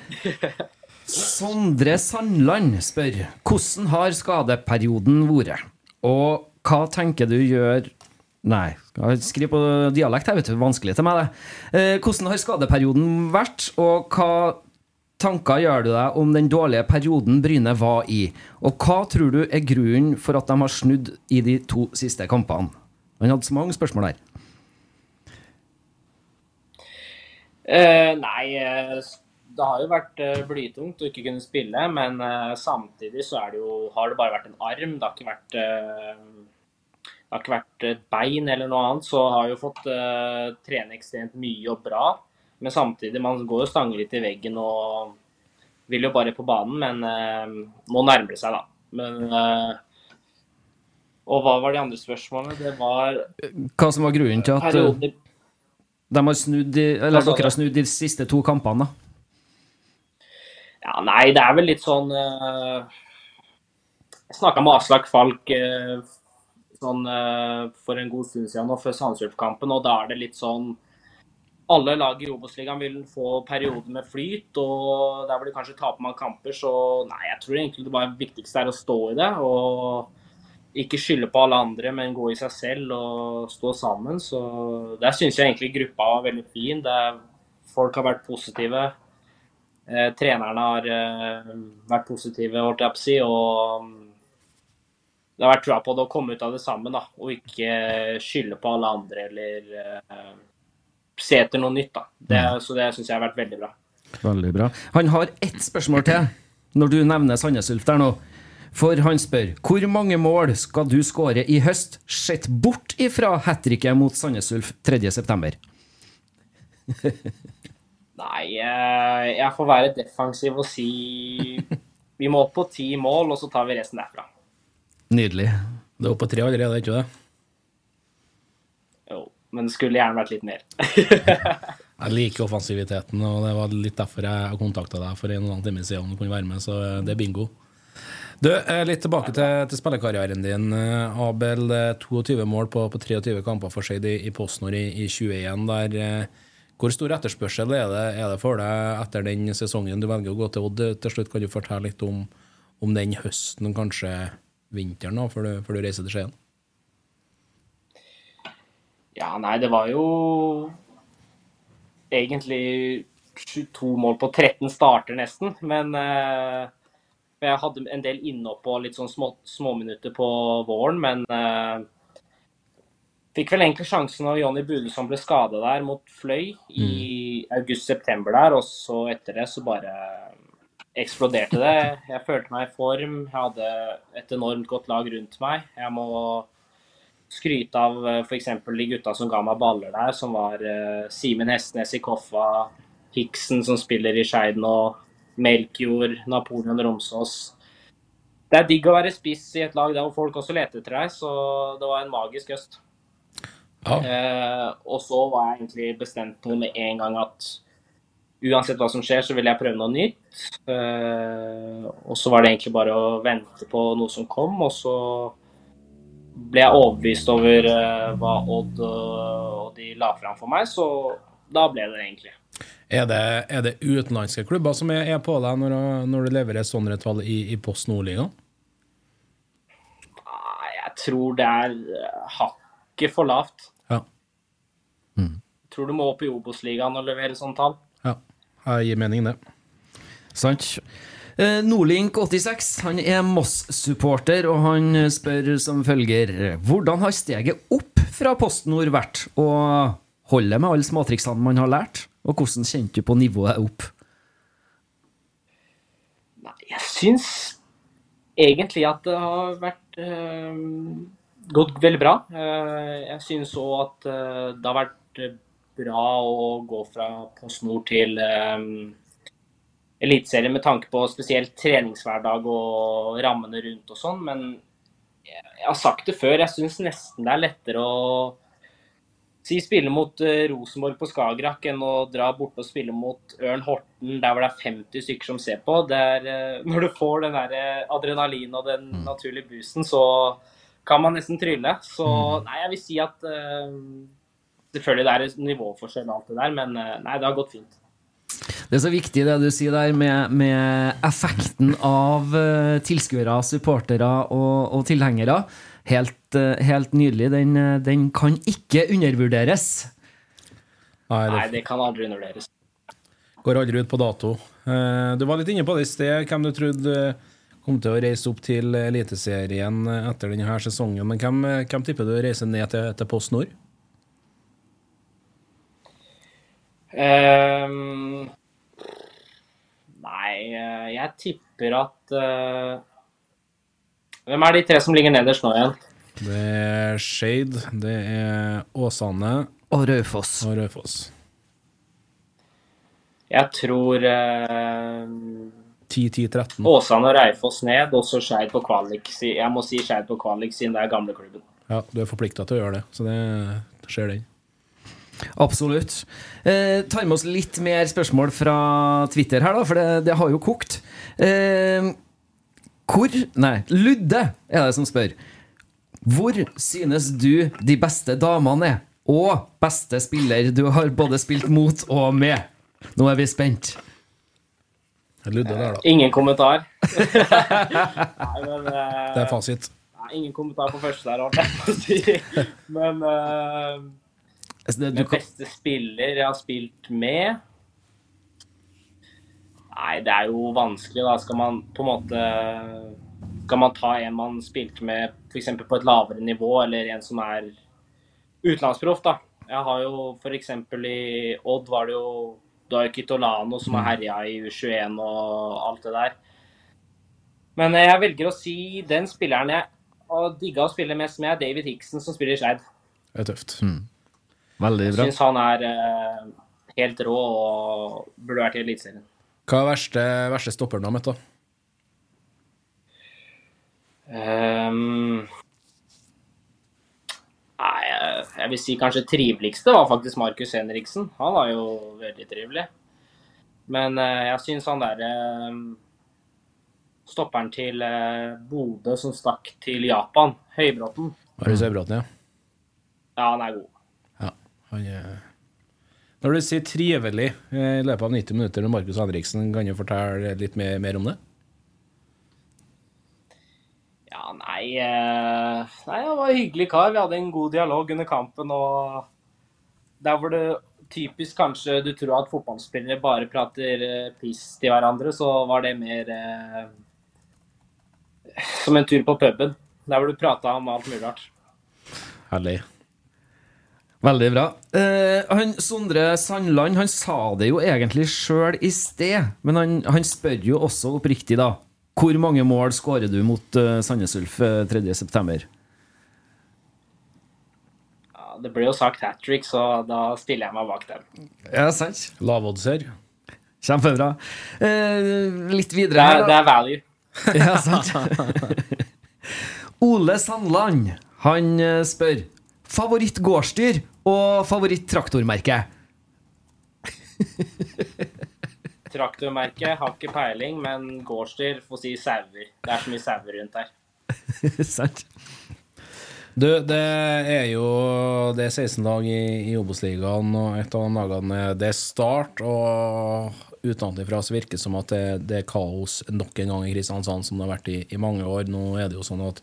[SPEAKER 2] <laughs>
[SPEAKER 1] Sondre Sandland spør hvordan har skadeperioden vært? Og hva tenker du gjør Nei, skriv på dialekt her, vet du. Vanskelig til meg, det. Eh, hvordan har skadeperioden vært, og hva tanker gjør du deg om den dårlige perioden Bryne var i? Og hva tror du er grunnen for at de har snudd i de to siste kampene? Han hadde så mange spørsmål der.
[SPEAKER 3] Eh, nei, eh, det har jo vært eh, blytungt å ikke kunne spille, men eh, samtidig så det jo, har det bare vært en arm. Det har ikke vært, det har ikke vært et bein eller noe annet. Så har jeg jo fått trene ekstremt mye og bra. Men samtidig, man går jo stanger litt i veggen og vil jo bare på banen. Men eh, må nærme seg, da. Men eh, Og hva var de andre spørsmålene? Det var
[SPEAKER 1] Hva som var grunnen til at eh,
[SPEAKER 3] perioder
[SPEAKER 1] de har snudd de, eller dere har snudd de siste to kampene? da?
[SPEAKER 3] Ja, nei, det er vel litt sånn eh, Jeg snakka med Aslak Falk sånn, for en god stund siden nå, før Sandefjord-kampen, og da er det litt sånn Alle lag i Obos-ligaen vil få perioder med flyt, og der hvor de kanskje taper man kamper, så nei, jeg tror egentlig det bare viktigste er å stå i det. og ikke skylde på alle andre, men gå i seg selv og stå sammen. Så Der syns jeg egentlig gruppa var veldig fin. Er, folk har vært positive. Eh, trenerne har eh, vært positive, holdt jeg på å si. Og mm, det har vært trua på det å komme ut av det sammen, da. Og ikke skylde på alle andre eller eh, se etter noe nytt, da. Det, så det syns jeg har vært veldig bra.
[SPEAKER 1] Veldig bra. Han har ett spørsmål til, når du nevner Sandnes Ulf der nå. For han spør hvor mange mål skal du skåre i høst, sett bort ifra hat tricket mot Sandnes Ulf 3.9.?
[SPEAKER 3] Nei, eh, jeg får være defensiv og si vi må opp på ti mål, og så tar vi resten derfra.
[SPEAKER 1] Nydelig.
[SPEAKER 2] Det er oppe på tre allerede, ikke det?
[SPEAKER 3] Jo, men det skulle gjerne vært litt mer. <laughs>
[SPEAKER 2] Jeg liker offensiviteten, og det var litt derfor jeg kontakta deg for en og en halv time siden om du kunne være med, så det er bingo. Du, eh, litt tilbake til, til spillekarrieren din, eh, Abel. Eh, 22 mål på, på 23 kamper for Skeid i, i PostNord i, i 21. Der, eh, hvor stor etterspørsel er det, er det for deg etter den sesongen du velger å gå til Odd til slutt? Kan du fortelle litt om, om den høsten, kanskje vinteren, da, før du, før du reiser til Skien?
[SPEAKER 3] Ja, nei, det var jo egentlig 22 mål på 13 starter nesten, men eh, jeg hadde en del innhopp og litt sånn små, småminutter på våren, men eh, fikk vel egentlig sjansen når Jonny Budesson ble skada der mot Fløy i august-september der, og så etter det så bare eksploderte det. Jeg følte meg i form, jeg hadde et enormt godt lag rundt meg. Jeg må skryte av f.eks. de gutta som ga meg baller der, som var eh, Simen Hestnes i Koffa, Hiksen som spiller i Skeid nå, Melkjord, Napoleon Romsås. Det er digg å være spiss i et lag der hvor folk også leter etter deg, så det var en magisk høst. Eh, og så var jeg egentlig bestemt på med en gang at uansett hva som skjer, så vil jeg prøve noe nytt. Eh, og så var det egentlig bare å vente på noe som kom, og så ble jeg overbevist over eh, hva Odd og, og de la fram for meg, så da ble det egentlig.
[SPEAKER 2] Er det, er det utenlandske klubber som er, er på deg når, når du leverer sånne tall i, i Post Nordligaen?
[SPEAKER 3] Jeg tror det er eh, hakket for lavt.
[SPEAKER 2] Ja.
[SPEAKER 3] Jeg tror du må opp i Obos-ligaen og levere sånne tall.
[SPEAKER 2] Ja, jeg gir mening, det.
[SPEAKER 1] Sant. Eh, Nordlink86 han er Moss-supporter, og han spør som følger Hvordan har steget opp fra PostNord vært? Og holder med alle småtriksene man har lært? Og hvordan kjente du på nivået opp?
[SPEAKER 3] Jeg syns egentlig at det har vært øh, gått veldig bra. Eh, jeg syns òg at eh, det har vært eh, bra å gå fra PostNord til eh, Eliteserien med tanke på spesielt treningshverdag og rammene rundt og sånn. Men jeg, har sagt det før, jeg syns nesten det er lettere å si spille mot eh, Rosenborg på Skagerrak enn å dra bort og spille mot Ørn Horten der hvor det er 50 stykker som ser på. Det er, eh, når du får den der eh, adrenalin og den naturlige boosten, så kan man nesten trylle. Så nei, jeg vil si at uh, Selvfølgelig det er nivåforskjell og alt det der, men uh, nei, det har gått fint.
[SPEAKER 1] Det er så viktig det du sier der med, med effekten av uh, tilskuere, supportere og, og tilhengere. Helt, uh, helt nydelig. Den, uh, den kan ikke undervurderes.
[SPEAKER 3] Nei, det kan aldri undervurderes.
[SPEAKER 2] Går aldri ut på dato. Eh, Du var litt inne på det i sted, hvem du trodde kom til å reise opp til Eliteserien etter denne sesongen. Men hvem, hvem tipper du reiser ned til, til Post Nord?
[SPEAKER 3] Ehm, nei, eh, jeg tipper at uh, Hvem er de tre som ligger nederst nå igjen?
[SPEAKER 2] Det er Shade, det er Åsane
[SPEAKER 1] Og Raufoss.
[SPEAKER 2] Og Raufoss.
[SPEAKER 3] Jeg tror uh,
[SPEAKER 2] 10-10-13.
[SPEAKER 3] Åsane og Raufoss ned, og så Skeid på kvalik. Jeg må si Skeid på kvalik, siden det er gamleklubben.
[SPEAKER 2] Ja, du er forplikta til å gjøre det, så det skjer den.
[SPEAKER 1] Absolutt. Eh, tar med oss litt mer spørsmål fra Twitter her, da, for det, det har jo kokt. Eh, hvor Nei, Ludde er det som spør. Hvor synes du de beste damene er? Og beste spiller du har både spilt mot og med? Nå er vi spent.
[SPEAKER 2] Ludde der, da.
[SPEAKER 3] Ingen kommentar. <laughs> Nei, men eh,
[SPEAKER 2] Det er fasit.
[SPEAKER 3] Nei, ingen kommentar på første der. <laughs> Men eh,
[SPEAKER 1] Altså, det- du
[SPEAKER 3] Min
[SPEAKER 1] kan-
[SPEAKER 3] beste spiller jeg har spilt med Nei, det er jo vanskelig, da. Skal man på en måte Skal man ta en man spilte med f.eks. på et lavere nivå, eller en som er utenlandsproff, da. Jeg har jo f.eks. i Odd var det jo Da er jo Kitolano som har herja i U21 og alt det der. Men eh, jeg velger å si den spilleren jeg har digga å spille mest med, er David Hickson, som spiller i Skeid.
[SPEAKER 2] Det er tøft.
[SPEAKER 1] Veldig
[SPEAKER 3] Jeg
[SPEAKER 1] bra.
[SPEAKER 3] syns han er eh, helt rå og burde vært i Eliteserien.
[SPEAKER 2] Hva er verste, verste stopperen du har møtt, da?
[SPEAKER 3] Um, nei, jeg- jeg vil si kanskje triveligste var faktisk Markus Henriksen. Han var jo veldig trivelig. Men eh, jeg syns han derre stopperen til eh, Bodø som stakk til Japan, Høybråten,
[SPEAKER 2] Marius Øybråten, ja.
[SPEAKER 3] ja, han er god.
[SPEAKER 2] Er... Når du sier trivelig eh, i løpet av 90 minutter med Markus Henriksen, kan du fortelle litt mer, mer om det?
[SPEAKER 3] Ja, nei, eh, nei Han var en hyggelig kar. Vi hadde en god dialog under kampen. og Der hvor det typisk kanskje du tror at fotballspillere bare prater eh, piss til hverandre, så var det mer eh, som en tur på puben. Der hvor du prata om alt mulig rart.
[SPEAKER 2] Herlig.
[SPEAKER 1] Veldig bra. Eh, han, Sondre Sandland han sa det jo egentlig sjøl i sted, men han, han spør jo også oppriktig, da. Hvor mange mål skårer du mot uh, Sandnes Ulf uh, 3.9.?
[SPEAKER 3] Ja, det ble jo sagt hat trick, så da stiller jeg meg bak dem.
[SPEAKER 1] Ja, sant.
[SPEAKER 2] Lavoddser.
[SPEAKER 1] Kjempebra. Eh, litt videre her,
[SPEAKER 3] da. det er value. <laughs>
[SPEAKER 1] Ja, sant. <laughs> Ole Sandland, han eh, spør favoritt-gårdsdyr og favoritt-traktormerke.
[SPEAKER 3] Traktormerke har ikke peiling, men gårdsdyr får si sauer. Det er så mye sauer rundt her. <laughs>
[SPEAKER 1] sant.
[SPEAKER 2] Du, det er jo Det er 16 lag i, i Obos-ligaen, og et av de dagene Det er Start, og utenfra så virker det som at det, det er kaos nok en gang i Kristiansand, som det har vært i, i mange år. Nå er det jo sånn at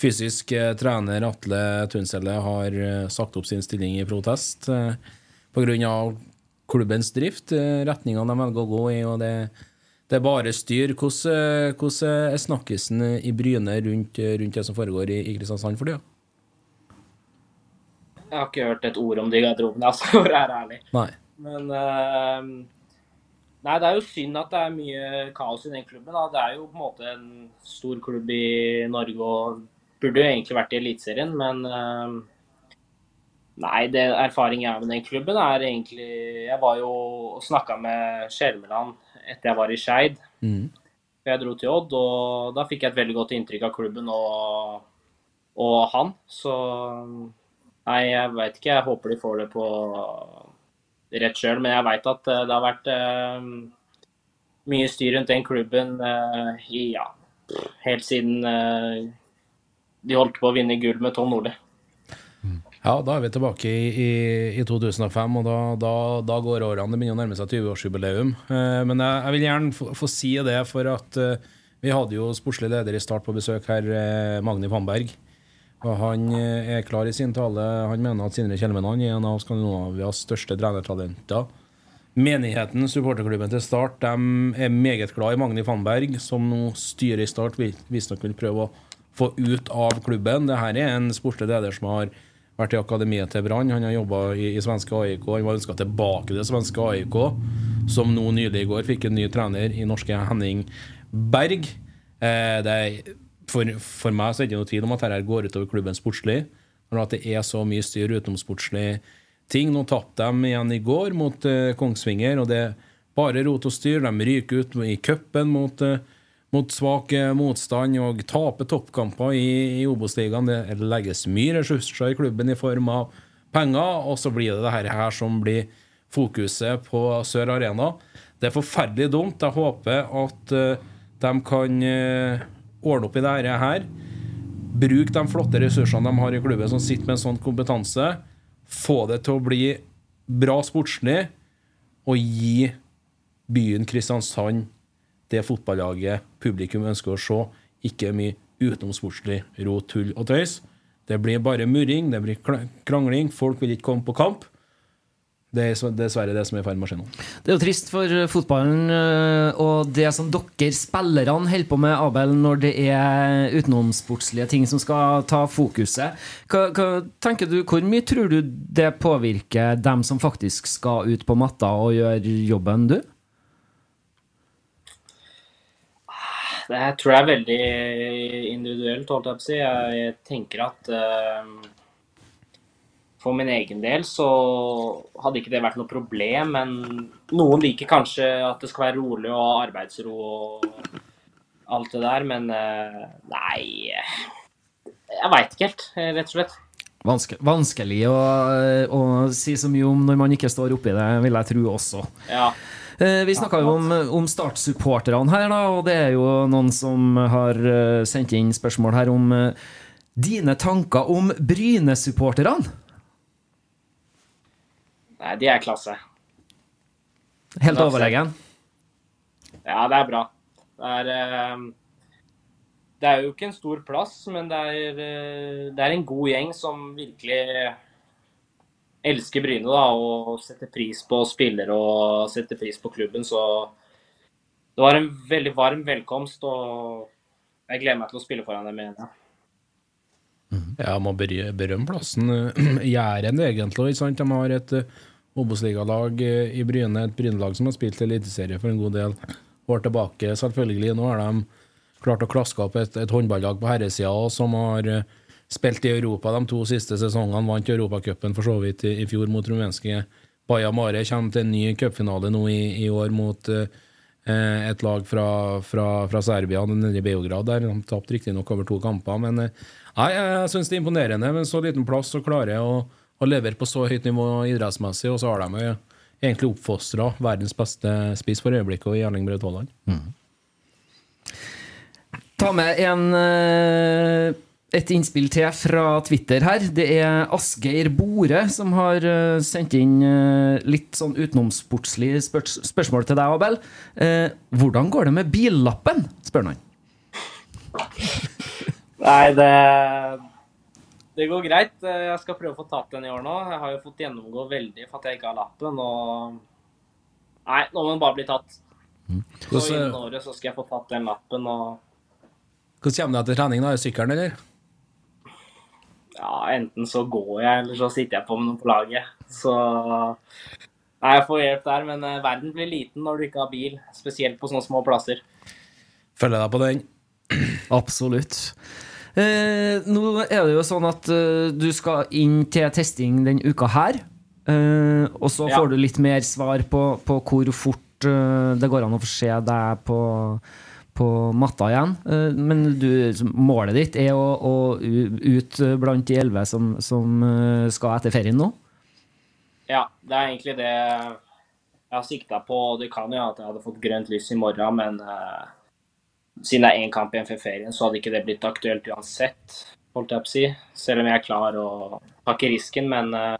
[SPEAKER 2] fysisk eh, trener Atle Tunselle har eh, sagt opp sin stilling i protest eh, pga. klubbens drift, eh, retninga de velger å gå i, og det det er bare styr. Hvordan, hvordan er snakkisen i Bryne rundt, rundt det som foregår i, i Kristiansand for tida?
[SPEAKER 3] Jeg har ikke hørt et ord om de garderobene, <laughs> altså, for å være ærlig.
[SPEAKER 2] Nei.
[SPEAKER 3] Men uh... Nei, det er jo synd at det er mye kaos i den klubben. Da. Det er jo på en måte en stor klubb i Norge og burde jo egentlig vært i Eliteserien, men uh, Nei, det erfaring jeg har med den klubben, er egentlig Jeg var jo og snakka med Skjermeland etter jeg var i Skeid.
[SPEAKER 2] Mm.
[SPEAKER 3] Jeg dro til Odd, og da fikk jeg et veldig godt inntrykk av klubben og, og han. Så Nei, jeg veit ikke. Jeg håper de får det på rett sjøl. Men jeg veit at eh, det har vært eh, mye styr rundt den klubben eh, i, ja, helt siden eh, de holdt på å vinne gull med Tom Nordli.
[SPEAKER 2] Ja, da er vi tilbake i, i, i 2005, og da, da, da går årene. Det begynner å nærme seg 20-årsjubileum. Eh, men jeg, jeg vil gjerne få, få si det, for at eh, vi hadde jo sportslig leder i start på besøk her, eh, Magni Pamberg. Og han eh, er klar i sin tale. Han mener at Sindre Kjelmeland er en av Skandinavias største trenertalenter. Menigheten, supporterklubben til Start, de er meget glad i Magni Pamberg, som nå styrer i Start. Vi- Visstnok vil prøve å få ut av klubben. Dette er en sportslig leder som har vært i akademiet til Brann. Han har jobba i, i svenske AIK. Han var ønska tilbake til svenske AIK, som nå nylig i går fikk en ny trener i norske Henning Berg. Eh, er, for, for meg så er det ikke noe tvil om at dette går utover klubben sportslig. Men at det er så mye styr utenomsportslig ting. Nå tapte de igjen i går mot eh, Kongsvinger, og det er bare rot og styr. De ryker ut i cupen mot, eh, mot svak eh, motstand og taper toppkamper i, i Obos-ligaen. Det legges mye ressurser i klubben i form av penger, og så blir det det her, som blir fokuset på Sør Arena. Det er forferdelig dumt. Jeg håper at uh, de kan uh, ordne opp i det her. Bruk de flotte ressursene de har i klubben, som sitter med en sånn kompetanse. Få det til å bli bra sportslig, og gi byen Kristiansand det fotballaget publikum ønsker å se. Ikke mye utenomsportslig rot, tull og tøys. Det blir bare murring, det blir krangling. Folk vil ikke komme på kamp. Det er dessverre det som er i ferd med å skje nå.
[SPEAKER 1] Det er jo trist for eh, fotballen eh, og det som dere spillerne holder på med, Abel, når det er utenomsportslige ting som skal ta fokuset. Hva, hva tenker du, Hvor mye tror du det påvirker dem som faktisk skal ut på matta og gjøre jobben, du?
[SPEAKER 3] Det her tror jeg er veldig individuelt, holdt jeg på å si. Jeg tenker at uh, for min egen del så hadde ikke det vært noe problem, men noen liker kanskje at det skal være rolig og arbeidsro og alt det der, men uh, nei Jeg veit ikke helt, eh, rett og slett.
[SPEAKER 1] Vanske, vanskelig å, å si så mye om når man ikke står oppi det, vil jeg tro også.
[SPEAKER 3] Ja.
[SPEAKER 1] Eh, Vi snakka jo om, om Start-supporterne her, da, og det er jo noen som har eh, sendt inn spørsmål her om eh, dine tanker om Bryne-supporterne.
[SPEAKER 3] Nei, de er klasse.
[SPEAKER 1] Helt
[SPEAKER 3] Klasse.
[SPEAKER 1] overlegen.
[SPEAKER 3] Ja, det er bra. Det er, det er jo ikke en stor plass, men det er, det er en god gjeng som virkelig elsker Bryne da, og setter pris på spillere og setter pris på klubben. Så det var en veldig varm velkomst, og jeg gleder meg til å spille foran dem igjen. Ja.
[SPEAKER 2] Ja, må berømme plassen. <clears throat> Jæren, egentlig. Ikke sant? De har et uh, Obos-ligalag eh, i Bryne, et Bryne-lag som har spilt eliteserie for en god del år tilbake. Selvfølgelig, nå har de klart å klaske opp et, et håndballag på herresida som har eh, spilt i Europa de to siste sesongene. Vant Europacupen for så vidt i, i fjor mot rumenske Baja Mare. Kommer til en ny cupfinale nå i, i år mot eh, et lag fra, fra, fra Serbia, nede i Beograd. der De tapte riktignok over to kamper. Men uh, nei, jeg syns det er imponerende med så liten plass så klarer jeg å, å levere på så høyt nivå idrettsmessig. Og så har de egentlig oppfostra verdens beste spiss for øyeblikket i Erling Braut Haaland.
[SPEAKER 1] Ta med en, eh, et innspill til fra Twitter her. Det er Asgeir Bore som har eh, sendt inn eh, litt sånn utenomsportslig spør spørsmål til deg, Abel. Eh, hvordan går det med billappen? spør han. <laughs>
[SPEAKER 3] Nei, det, det går greit. Jeg skal prøve å få tatt den i år nå. Jeg har jo fått gjennomgå veldig for at jeg ikke har lappen. og Nei, nå må den bare bli tatt. Så innen året så skal jeg få tatt den lappen. og
[SPEAKER 2] hvordan kommer du deg til trening? da? Er sykkelen, eller?
[SPEAKER 3] Ja, Enten så går jeg, eller så sitter jeg på med noen på laget. Så Nei, jeg får hjelp der, men eh, verden blir liten når du ikke har bil. Spesielt på sånne små plasser.
[SPEAKER 2] Følger deg på den. <clears throat>
[SPEAKER 1] Absolutt. Eh, nå er det jo sånn at eh, du skal inn til testing den uka her. Eh, og så
[SPEAKER 3] Ja.
[SPEAKER 1] får du litt mer svar på, på hvor fort eh, det går an å få se deg på, på matta igjen. Eh, Men du, målet ditt er å, å ut blant de elleve som, som eh, skal etter ferien nå?
[SPEAKER 3] Ja, det er egentlig det jeg har sikta på. Det kan jo at jeg hadde fått grønt lys i morgen, men uh, siden det er én kamp igjen før ferien, så hadde ikke det blitt aktuelt uansett, holdt jeg på å si. Selv om jeg er klar og tar risken, men uh,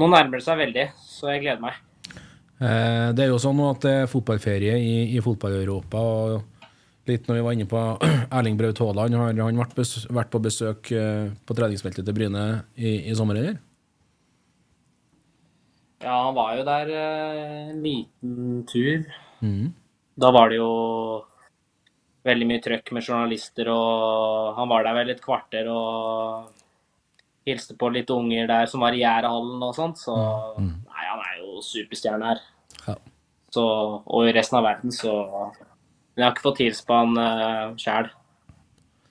[SPEAKER 3] nå nærmer det seg veldig, så jeg gleder meg.
[SPEAKER 2] Eh, Det er jo sånn at det er fotballferie i, i fotball-Europa. og Litt når vi var inne på <clears throat> Erling Braut Haaland, har han vært, vært på besøk eh, på treningsfeltet til Bryne i, i sommer, eller?
[SPEAKER 3] Ja, han var jo der eh, en liten tur.
[SPEAKER 2] Mm.
[SPEAKER 3] Da var det jo veldig mye trøkk med journalister, og han var der vel et kvarter og hilste på litt unger der som var i Gjærehallen og sånt, så nei, han er jo superstjerne her.
[SPEAKER 2] Ja.
[SPEAKER 3] Så, og i resten av verden, så Men jeg har ikke fått hilse på han uh, sjæl.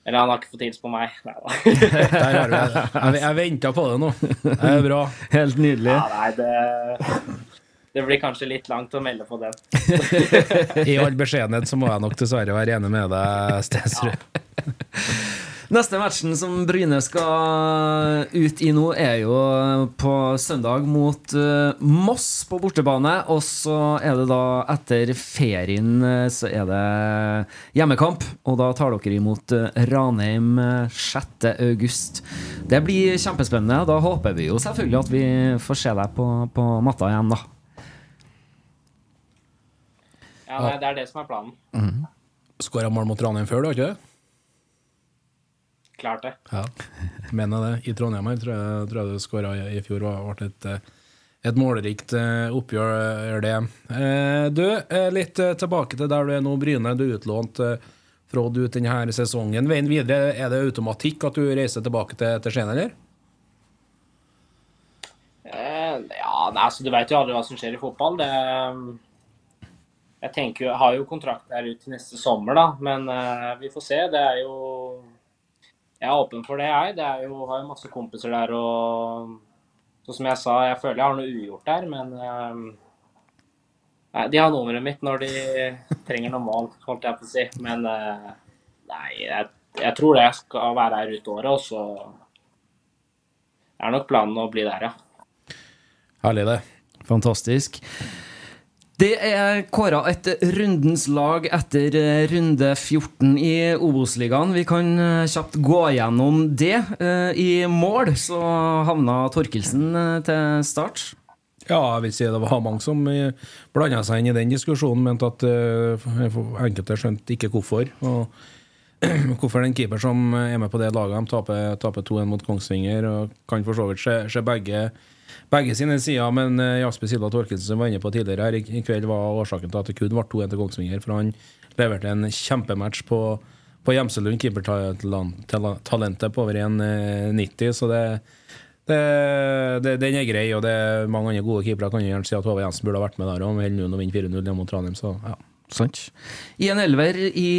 [SPEAKER 3] Eller han har ikke fått hilse på meg. Nei da. <laughs>
[SPEAKER 2] Der har vi det. Jeg, jeg venta på det nå. Det er bra.
[SPEAKER 1] Helt nydelig.
[SPEAKER 3] Ja, nei, det, det blir kanskje litt langt å melde på den. <laughs>
[SPEAKER 2] I all beskjedenhet så må jeg nok dessverre være enig med deg, Stensrud.
[SPEAKER 1] Neste matchen som Bryne skal ut i nå, er jo på søndag mot eh, Moss på bortebane. Og så er det da etter ferien eh, så er det hjemmekamp. Og da tar dere imot eh, Ranheim eh, 6. august. Det blir kjempespennende. Da håper vi jo selvfølgelig at vi får se deg på, på matta igjen, da.
[SPEAKER 3] Ja, det er det som er planen.
[SPEAKER 2] Skåra mål mot Ranheim før, du har ikke det?
[SPEAKER 3] Klart det.
[SPEAKER 2] Ja, mener det. I Trondheim her tror jeg, tror jeg du skåra i, i fjor. og ble et, eh, et målrikt eh, oppgjør, det. Eh, Du, eh, litt eh, tilbake til der du er nå, Bryne. Du er utlånt eh, fra du denne sesongen. Veien videre, er det automatikk at du reiser tilbake til, til Skien, eller?
[SPEAKER 3] Eh, ja, nei, altså, du vet jo aldri hva som skjer i fotball. Det, jeg tenker jeg har jo kontrakt der ut til neste sommer, da, men eh, vi får se. Det er jo Jeg er åpen for det, jeg. Det er jo, har jo masse kompiser der og Sånn som jeg sa, jeg føler jeg har noe ugjort der, men eh, Nei, de har nummeret mitt når de trenger noe mål, holdt jeg på å si. Men eh, nei, jeg, jeg tror det jeg skal være her ut året, og så er nok planen å bli der, ja.
[SPEAKER 2] Herlig, det.
[SPEAKER 1] Fantastisk. Det er kåra et rundens lag etter eh, runde 14 i Obos-ligaen. Vi kan eh, kjapt gå gjennom det. Eh, I mål så havna Torkelsen til start.
[SPEAKER 2] Ja, jeg vil si det var mange som blanda seg inn i den diskusjonen, mente at enkelte skjønte ikke hvorfor. Og <clears throat> hvorfor den keeper som er med på det laget, de taper, taper 2-1 mot Kongsvinger, og kan for så vidt se begge, begge sine sider. Men eh, Jasper Silva Torkelsen, som var inne på tidligere her i, kveld, var årsaken til at det kun ble 2-1 til Kongsvinger. For han leverte en kjempematch på, på Gjemselund, keepertalentet på over 1,90. Så det, det, det, den er grei, og det er mange andre gode keepere. Kan jo gjerne si at Håvard Jensen burde ha vært med der òg, med å vinne 4-0 mot Ranheim. Så ja.
[SPEAKER 1] Sant. I en elver i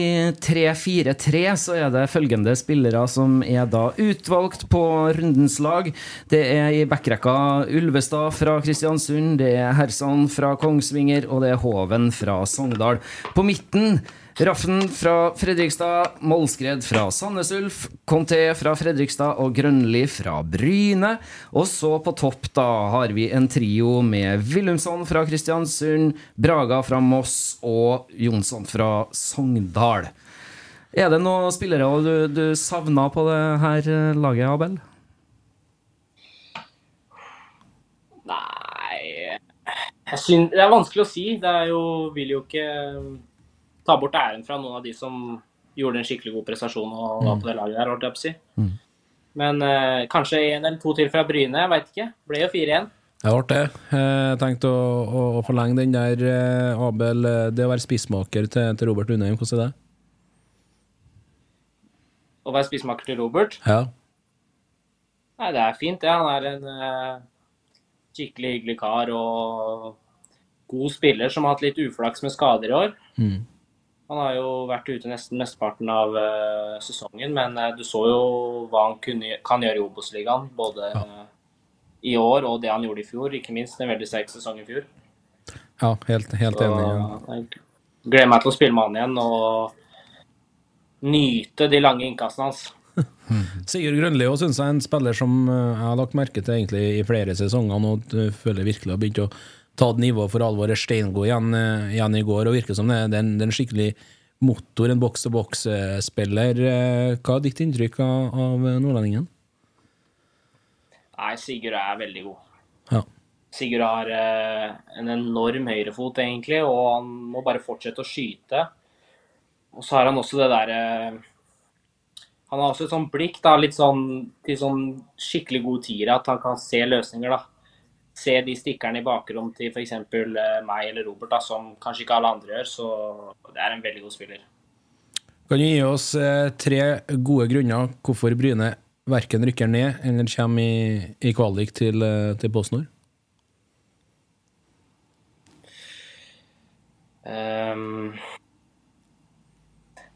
[SPEAKER 1] 3-4-3 så er det følgende spillere som er da utvalgt på rundens lag. Det er i backrekka Ulvestad fra Kristiansund, det er Hersan fra Kongsvinger, og det er Hoven fra Sogndal. På midten Raffen fra Fredrikstad, Målskred fra Sandnes Ulf, Conté fra Fredrikstad og Grønli fra Bryne. Og så på topp da har vi en trio med Willumsson fra Kristiansund, Braga fra Moss og Jonsson fra Sogndal. Er det noen spillere du, du savna på det her laget, Abel?
[SPEAKER 3] Nei jeg synes, Det er vanskelig å si. Det er jo, vil jo ikke ta bort æren fra noen av de som gjorde en skikkelig god prestasjon og var på det laget der, holdt jeg på å si.
[SPEAKER 1] Mm.
[SPEAKER 3] Men eh, kanskje en eller to til fra Bryne, jeg veit ikke. Ble jo 4-1.
[SPEAKER 2] Det ble det. Jeg tenkte å, å, å forlenge den der, eh, Abel. Det å være spissmaker til, til Robert Lundheim, hvordan er det?
[SPEAKER 3] Å være spissmaker til Robert.
[SPEAKER 2] Ja.
[SPEAKER 3] Nei, det er fint, det. Han er en uh, skikkelig hyggelig kar og god spiller som har hatt litt uflaks med skader i år.
[SPEAKER 2] Mm.
[SPEAKER 3] Han har jo vært ute nesten mesteparten av uh, sesongen, men uh, du så jo hva han kunne, kan gjøre i Obos-ligaen. Både eh, i år og det han gjorde i fjor. Ikke minst en veldig sterk sesong i fjor.
[SPEAKER 2] Ja, helt, helt
[SPEAKER 3] Så,
[SPEAKER 2] enig. Ja.
[SPEAKER 3] Jeg gleder meg til å spille med han igjen og nyte de lange innkastene hans. <laughs>
[SPEAKER 2] Sigurd Grønli òg synes jeg er en spiller som eh, jeg har lagt merke til egentlig i flere sesonger nå. Du føler virkelig har begynt å ta nivået for alvor. Steingod igjen, eh, igjen i går, og virker som det, det, er en, det er en skikkelig motor, en boks-til-boks-spiller. Eh, Hva er ditt inntrykk av, av nordlendingen?
[SPEAKER 3] Nei, Sigurd er veldig god.
[SPEAKER 2] Ja.
[SPEAKER 3] Sigurd har eh, en enorm høyrefot, egentlig, og han må bare fortsette å skyte. Og så har han også det derre Han har også et sånt blikk da, litt sånn til sånn skikkelig god tier, at han kan se løsninger, da. Se de stikkerne i bakrom til f.eks. Eh, meg eller Robert, da, som kanskje ikke alle andre gjør. Så det er en veldig god spiller.
[SPEAKER 2] Kan du gi oss eh, tre gode grunner hvorfor Bryne verken rykker ned eller kommer i, i kvalik til, eh, til PostNord?
[SPEAKER 3] Um,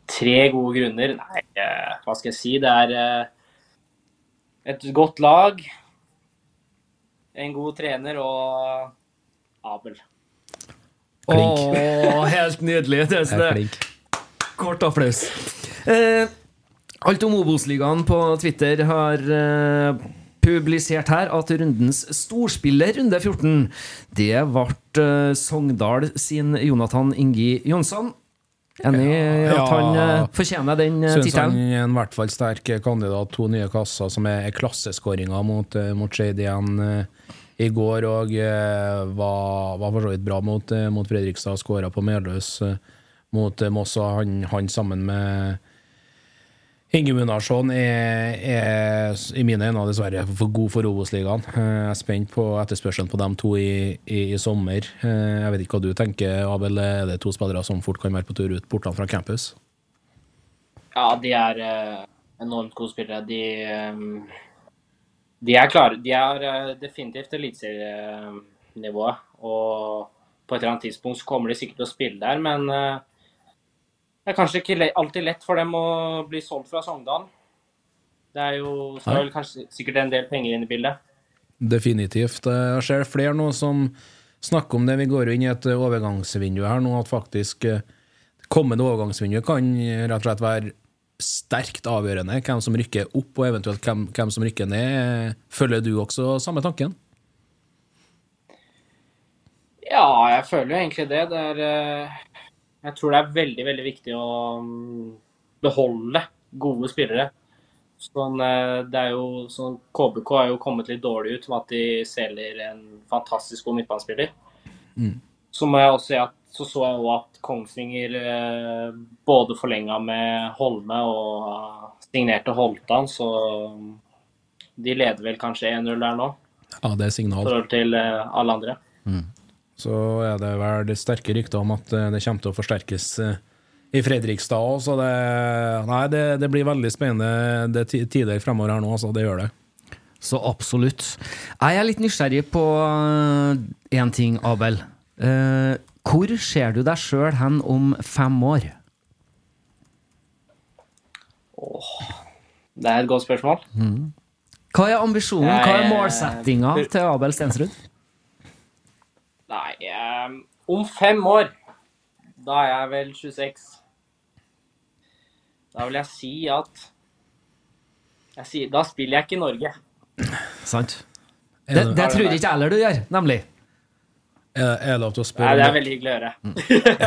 [SPEAKER 3] tre gode grunner? Nei, hva skal jeg si? Det er et godt lag, en god trener og Abel.
[SPEAKER 1] Åh, helt nydelig. Det.
[SPEAKER 2] flink.
[SPEAKER 1] Kort applaus. Eh, alt om Obos-ligaen på Twitter har eh, publisert her at rundens storspiller, runde 14, det ble eh, Sogndal sin Jonathan Ingi Jonsson. Enig i at han ja, fortjener den tittelen?
[SPEAKER 2] Syns han er en hvert fall sterk kandidat. To nye kasser som er er klasseskåringer mot, eh, mot Shade igjen eh, i går. Og eh, var, var for så vidt bra mot, eh, mot Fredrikstad. Skåra på Meløs eh, mot eh, Moss. Og han, han sammen med Inge Munnarsson er, er i mine øyne dessverre for god for Obos-ligaen. Eh, Jeg er spent på etterspørselen på dem to i, i, i sommer. Eh, Jeg vet ikke hva du tenker, Abel. Er det to spillere som fort kan være på tur ut bortene fra campus?
[SPEAKER 3] Ja, de er eh, enormt gode spillere. De, de er klare. De er definitivt eliteserienivået. Og på et eller annet tidspunkt så kommer de sikkert til å spille der, men det er kanskje ikke alltid lett for dem å bli solgt fra Sogndal. Det er jo skal vel kanskje sikkert en del penger inn i bildet.
[SPEAKER 2] Definitivt. Jeg ser flere nå som snakker om det. Vi går inn i et overgangsvindu her nå, at faktisk eh, kommende overgangsvindu kan rett og slett være sterkt avgjørende. Hvem som rykker opp, og eventuelt hvem, hvem som rykker ned. Følger du også samme tanken?
[SPEAKER 3] Ja, jeg føler jo egentlig det. Det er eh, Jeg tror det er veldig, veldig viktig å mm, beholde gode spillere. Sånn, eh, det er jo, sånn, KBK har jo kommet litt dårlig ut med at de selger en fantastisk god midtbanespiller.
[SPEAKER 2] Mm.
[SPEAKER 3] Så må jeg også si at så så jeg også at Kongsvinger eh, både forlenga med Holme og signerte Holtan, så de leder vel kanskje 1-0 der nå,
[SPEAKER 2] Ja, det er
[SPEAKER 3] i
[SPEAKER 2] signal.
[SPEAKER 3] forhold til eh, alle andre.
[SPEAKER 2] Så er det vel det sterke rykter om at eh, det kommer til å forsterkes eh, i Fredrikstad òg, så det, nei, det, det blir veldig spennende det tider fremover her nå, altså. Det gjør det.
[SPEAKER 1] Så absolutt. Jeg er litt nysgjerrig på én ting, Abel. Eh, hvor ser du deg sjøl hen om fem år?
[SPEAKER 3] Det er et godt spørsmål.
[SPEAKER 1] Hva er ambisjonen, hva er
[SPEAKER 3] Jeg-
[SPEAKER 1] målsettinga til Abel Stensrud?
[SPEAKER 3] Nei, um, om fem år Da er jeg vel 26. Da vil jeg si at jeg sier, Da spiller jeg ikke i Norge.
[SPEAKER 1] Sant? Det, det tror ikke jeg heller du gjør, nemlig.
[SPEAKER 2] Er, det lov til å spørre Nei,
[SPEAKER 3] Det er veldig hyggelig å høre.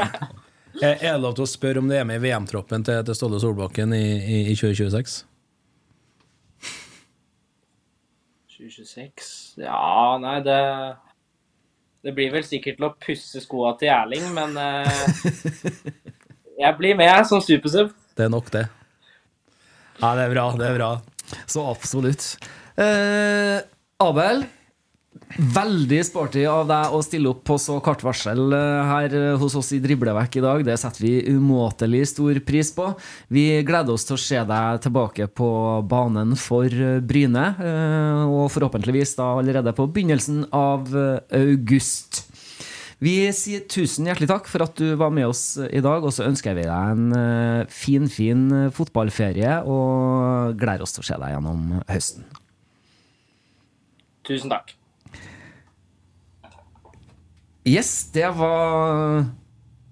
[SPEAKER 3] <laughs>
[SPEAKER 2] er, er det lov til å spørre om du er med i VM-troppen til, til Ståle Solbakken i, i, i 2026?
[SPEAKER 3] 2026 Ja, nei, det Det blir vel sikkert til å pusse skoa til Erling, men eh, jeg blir med som supersub.
[SPEAKER 2] Det er nok, det. Ja, det er bra. Det er bra.
[SPEAKER 1] Så absolutt. Eh, Abel, veldig sporty av deg å stille opp på så kort varsel eh, her eh, hos oss i Driblevekk i dag. Det setter vi umåtelig stor pris på. Vi gleder oss til å se deg tilbake på banen for eh, Bryne, og forhåpentligvis da allerede på begynnelsen av august. Vi sier tusen hjertelig takk for at du var med oss i dag, og så ønsker vi deg en finfin fin, fotballferie, og gleder oss til å se deg gjennom høsten.
[SPEAKER 3] Tusen takk.
[SPEAKER 1] Yes, det var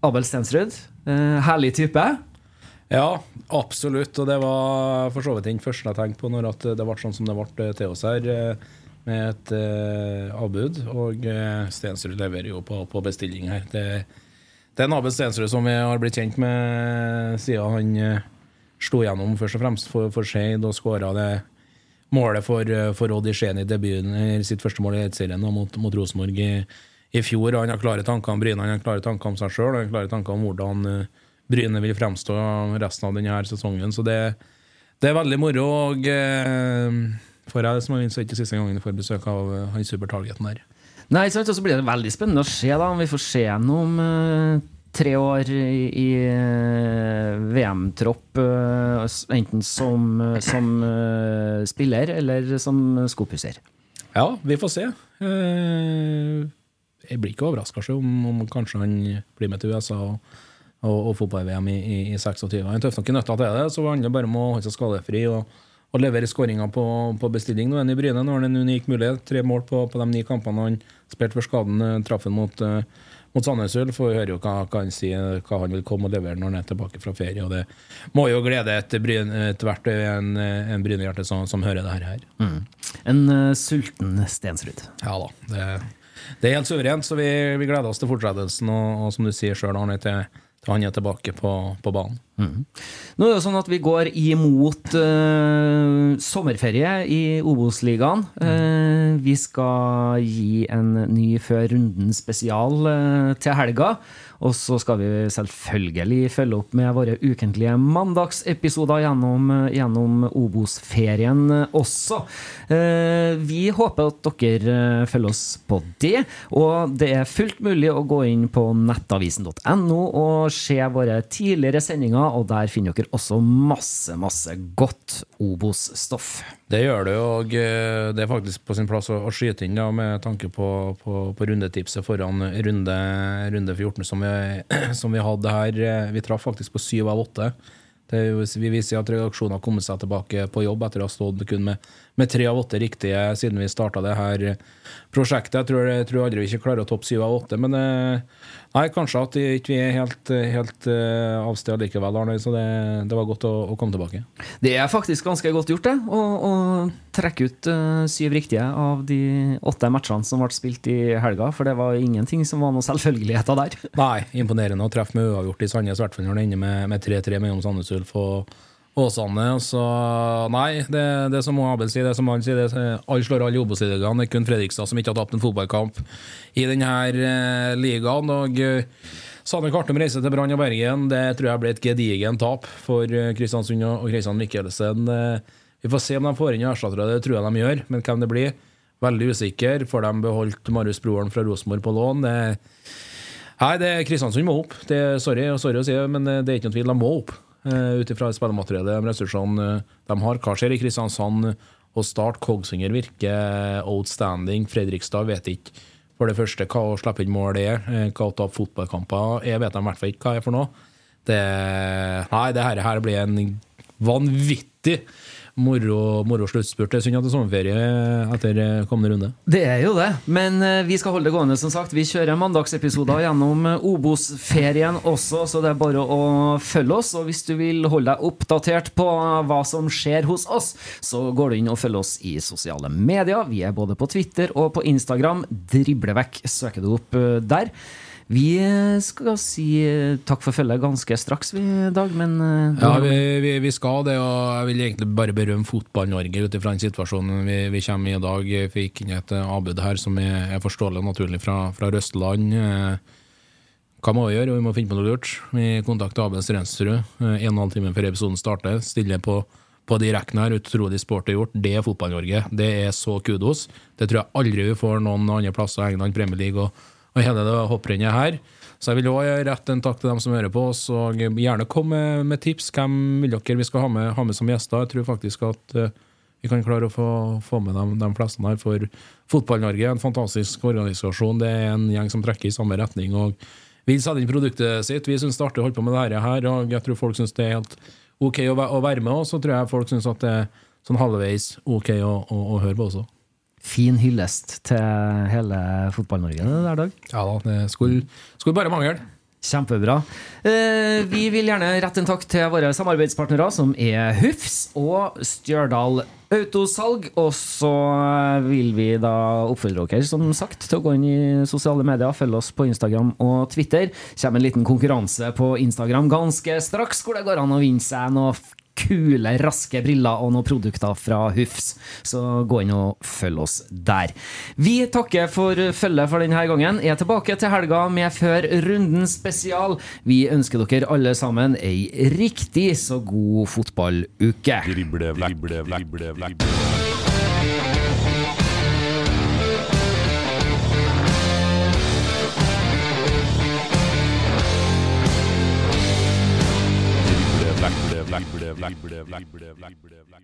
[SPEAKER 1] Abel Stensrud. Eh, herlig type.
[SPEAKER 2] Ja, absolutt. Og det var for så vidt den første jeg tenkte på når det ble sånn som det ble til oss her, eh, med et eh, avbud. Og eh, Stensrud leverer jo på, på bestilling her. Det, det er en Abel Stensrud som vi har blitt kjent med siden han eh, slo gjennom først og fremst for, for Skeid og skåra det målet for, eh, for Odd i Skien i debuten, sitt første mål i Eliteserien mot, mot Rosenborg i, i fjor. Han har klare tanker om Bryne, han har klare tanker om seg sjøl, han har klare tanker om hvordan eh, Bryne vil fremstå resten av denne sesongen. Så det, det er veldig moro. Og eh, får jeg som har er ikke siste gangen jeg får besøk av eh, han supertargeten der.
[SPEAKER 1] Nei, sant, og så blir det veldig spennende å se da, om vi får se ham om eh, tre år i, i VM-tropp, eh, enten som, som spiller eller som skopusser.
[SPEAKER 2] Ja, vi får se. Eh, Jeg blir ikke overraska om, om kanskje han blir med til USA og, og, og fotball-VM i, i, i 26. Han er tøff nok i nøtta til det, så det handler bare om å holde seg skadefri og, og levere skåringer på, på bestilling. Nå er han i Bryne, nå har han en unik mulighet. Tre mål på, på de ni kampene han spilte for skaden eh, traff han mot, uh, mot Sandnes Ulf. Vi hører jo hva, hva han sier, hva han vil komme og levere når han er tilbake fra ferie. Og det må jo glede et Bryne- ethvert en, en Bryne-hjerte som, som hører det her.
[SPEAKER 1] Mm. En uh, sulten Stensrud.
[SPEAKER 2] Ja da. Det, det er helt suverent, så vi, vi gleder oss til fortsettelsen. Og, og som du sier sjøl, Arne, til, til han er tilbake på, på banen.
[SPEAKER 1] Nå er det sånn at vi går imot uh, sommerferie i Obos-ligaen. Uh, vi skal gi en ny før runden spesial uh, til helga. Og så skal vi selvfølgelig følge opp med våre ukentlige mandagsepisoder gjennom, gjennom Obos-ferien også. Eh, vi håper at dere eh, følger oss på det. Og det er fullt mulig å gå inn på nettavisen.no og se våre tidligere sendinger, og der finner dere også masse, masse godt Obos-stoff.
[SPEAKER 2] Det gjør det, og eh, det er faktisk på sin plass å, skyte inn da, med tanke på, på, på rundetipset foran runde, runde 14 som vi, <clears throat> som vi hadde her. Eh, Vi traff faktisk på syv av åtte. Jo, vi viser at redaksjonen har kommet seg tilbake på jobb etter å ha stått kun med, med tre av åtte riktige siden vi starta det her prosjektet. Jeg tror, jeg tror aldri vi ikke klarer å toppe syv av åtte, men eh, nei, kanskje at vi ikke er helt, helt eh, av sted likevel, Arne. Så det, det var godt å, å komme tilbake.
[SPEAKER 1] Det er faktisk ganske godt gjort, det. Å, å trekke ut eh, syv riktige av de åtte matchene som ble spilt i helga. For det var ingenting som var noen selvfølgeligheter der.
[SPEAKER 2] Nei, imponerende å treffe med uavgjort i Sandnes, i hvert fall når det ender med, med 3-3 mellom Sandnes Ulf og Åsane. Så nei, det, det som Abel sier, det som han sier, det, alle slår alle i Obos-ligaen. Det er kun Fredrikstad som ikke har tapt en fotballkamp i denne eh, ligaen. Og eh, Sanne Kartum reiser til Brann og Bergen. Det tror jeg blir et gedigent tap for eh, Kristiansund og Kristian Mikkelsen. Vi får se om de får inn erstattere, det tror jeg de gjør. Men hvem det blir, veldig usikker. Får de beholdt Marius Broren fra Rosenborg på lån? Det Nei, det er Kristiansund må opp. Det sorry, sorry å si, det, men det er ikke noen tvil. De må opp. Uh, Ut ifra spillemateriellet, ressursene eh, de har. Hva skjer i Kristiansand? Og Start Kogsvinger virker outstanding. Fredrikstad vet ikke for det første hva å slippe inn mål er. eh, Hva å ta fotballkamper Jeg vet i hvert fall ikke hva er for noe. Det, nei, det her, her blir en vanvittig moro, moro sluttspurt. Synd at det er sommerferie etter eh, kommende runde.
[SPEAKER 1] Det er jo det, men eh, vi skal holde det gående, som sagt. Vi kjører mandagsepisoder gjennom eh, Obos-ferien også, så det er bare å følge oss. Og hvis du vil holde deg oppdatert på hva som skjer hos oss, så går du inn og følger oss i sosiale medier. Vi er både på Twitter og på Instagram. Driblevekk søker du opp der. Vi skal si eh, takk for følget ganske straks, vi, Dag, men eh,
[SPEAKER 2] Ja, vi, vi, vi skal det, og jeg vil egentlig bare berømme Fotball-Norge ut ifra den situasjonen vi, vi kommer i i dag. Vi fikk inn et eh, avbud her som er, er forståelig naturlig fra, fra Røstland. Hva må vi gjøre? Vi må finne på noe lurt. Vi kontakter Abel Strensrud en halv time før episoden starter. Stiller på, på de rekkene her. Utrolig sporty gjort. Det er Fotball-Norge. Det er så kudos. Det tror jeg aldri vi får noen andre plasser i England, Premier League og, og hele det hopprennet her. Så jeg vil også rette en takk til dem som hører på oss, og gjerne kom med, med tips. Hvem vil dere vi skal ha med, ha med som gjester? Jeg tror faktisk at uh, vi kan klare å få, få med dem, de fleste her. For Fotball-Norge er en fantastisk organisasjon. Det er en gjeng som trekker i samme retning. og vil selge inn produktet sitt. Vi syns det er artig å holde på med dette her, og jeg tror folk syns det er helt ok å, være med. oss. Og så tror jeg folk syns at det er sånn halvveis ok å, å, å høre på også.
[SPEAKER 1] Fin hyllest til hele Fotball-Norge det der, Dag.
[SPEAKER 2] Ja da, det skulle, skulle bare mangle.
[SPEAKER 1] Kjempebra. Eh, vi vil gjerne rette en takk til våre samarbeidspartnere, som er Hufs og Stjørdal Autosalg. Og så vil vi da oppfordre dere, som sagt, til å gå inn i sosiale medier. Følg oss på Instagram og Twitter. Kommer en liten konkurranse på Instagram ganske straks, hvor det går an å vinne seg noe kule, raske briller og noen produkter fra Hufs. Så gå inn og følg oss der. Vi takker for følget for denne gangen. Er tilbake til helga med Før runden spesial. Vi ønsker dere alle sammen ei riktig så god fotballuke.
[SPEAKER 4] Drible, drible, drible, drible. Drible, black, black, black, black, drible.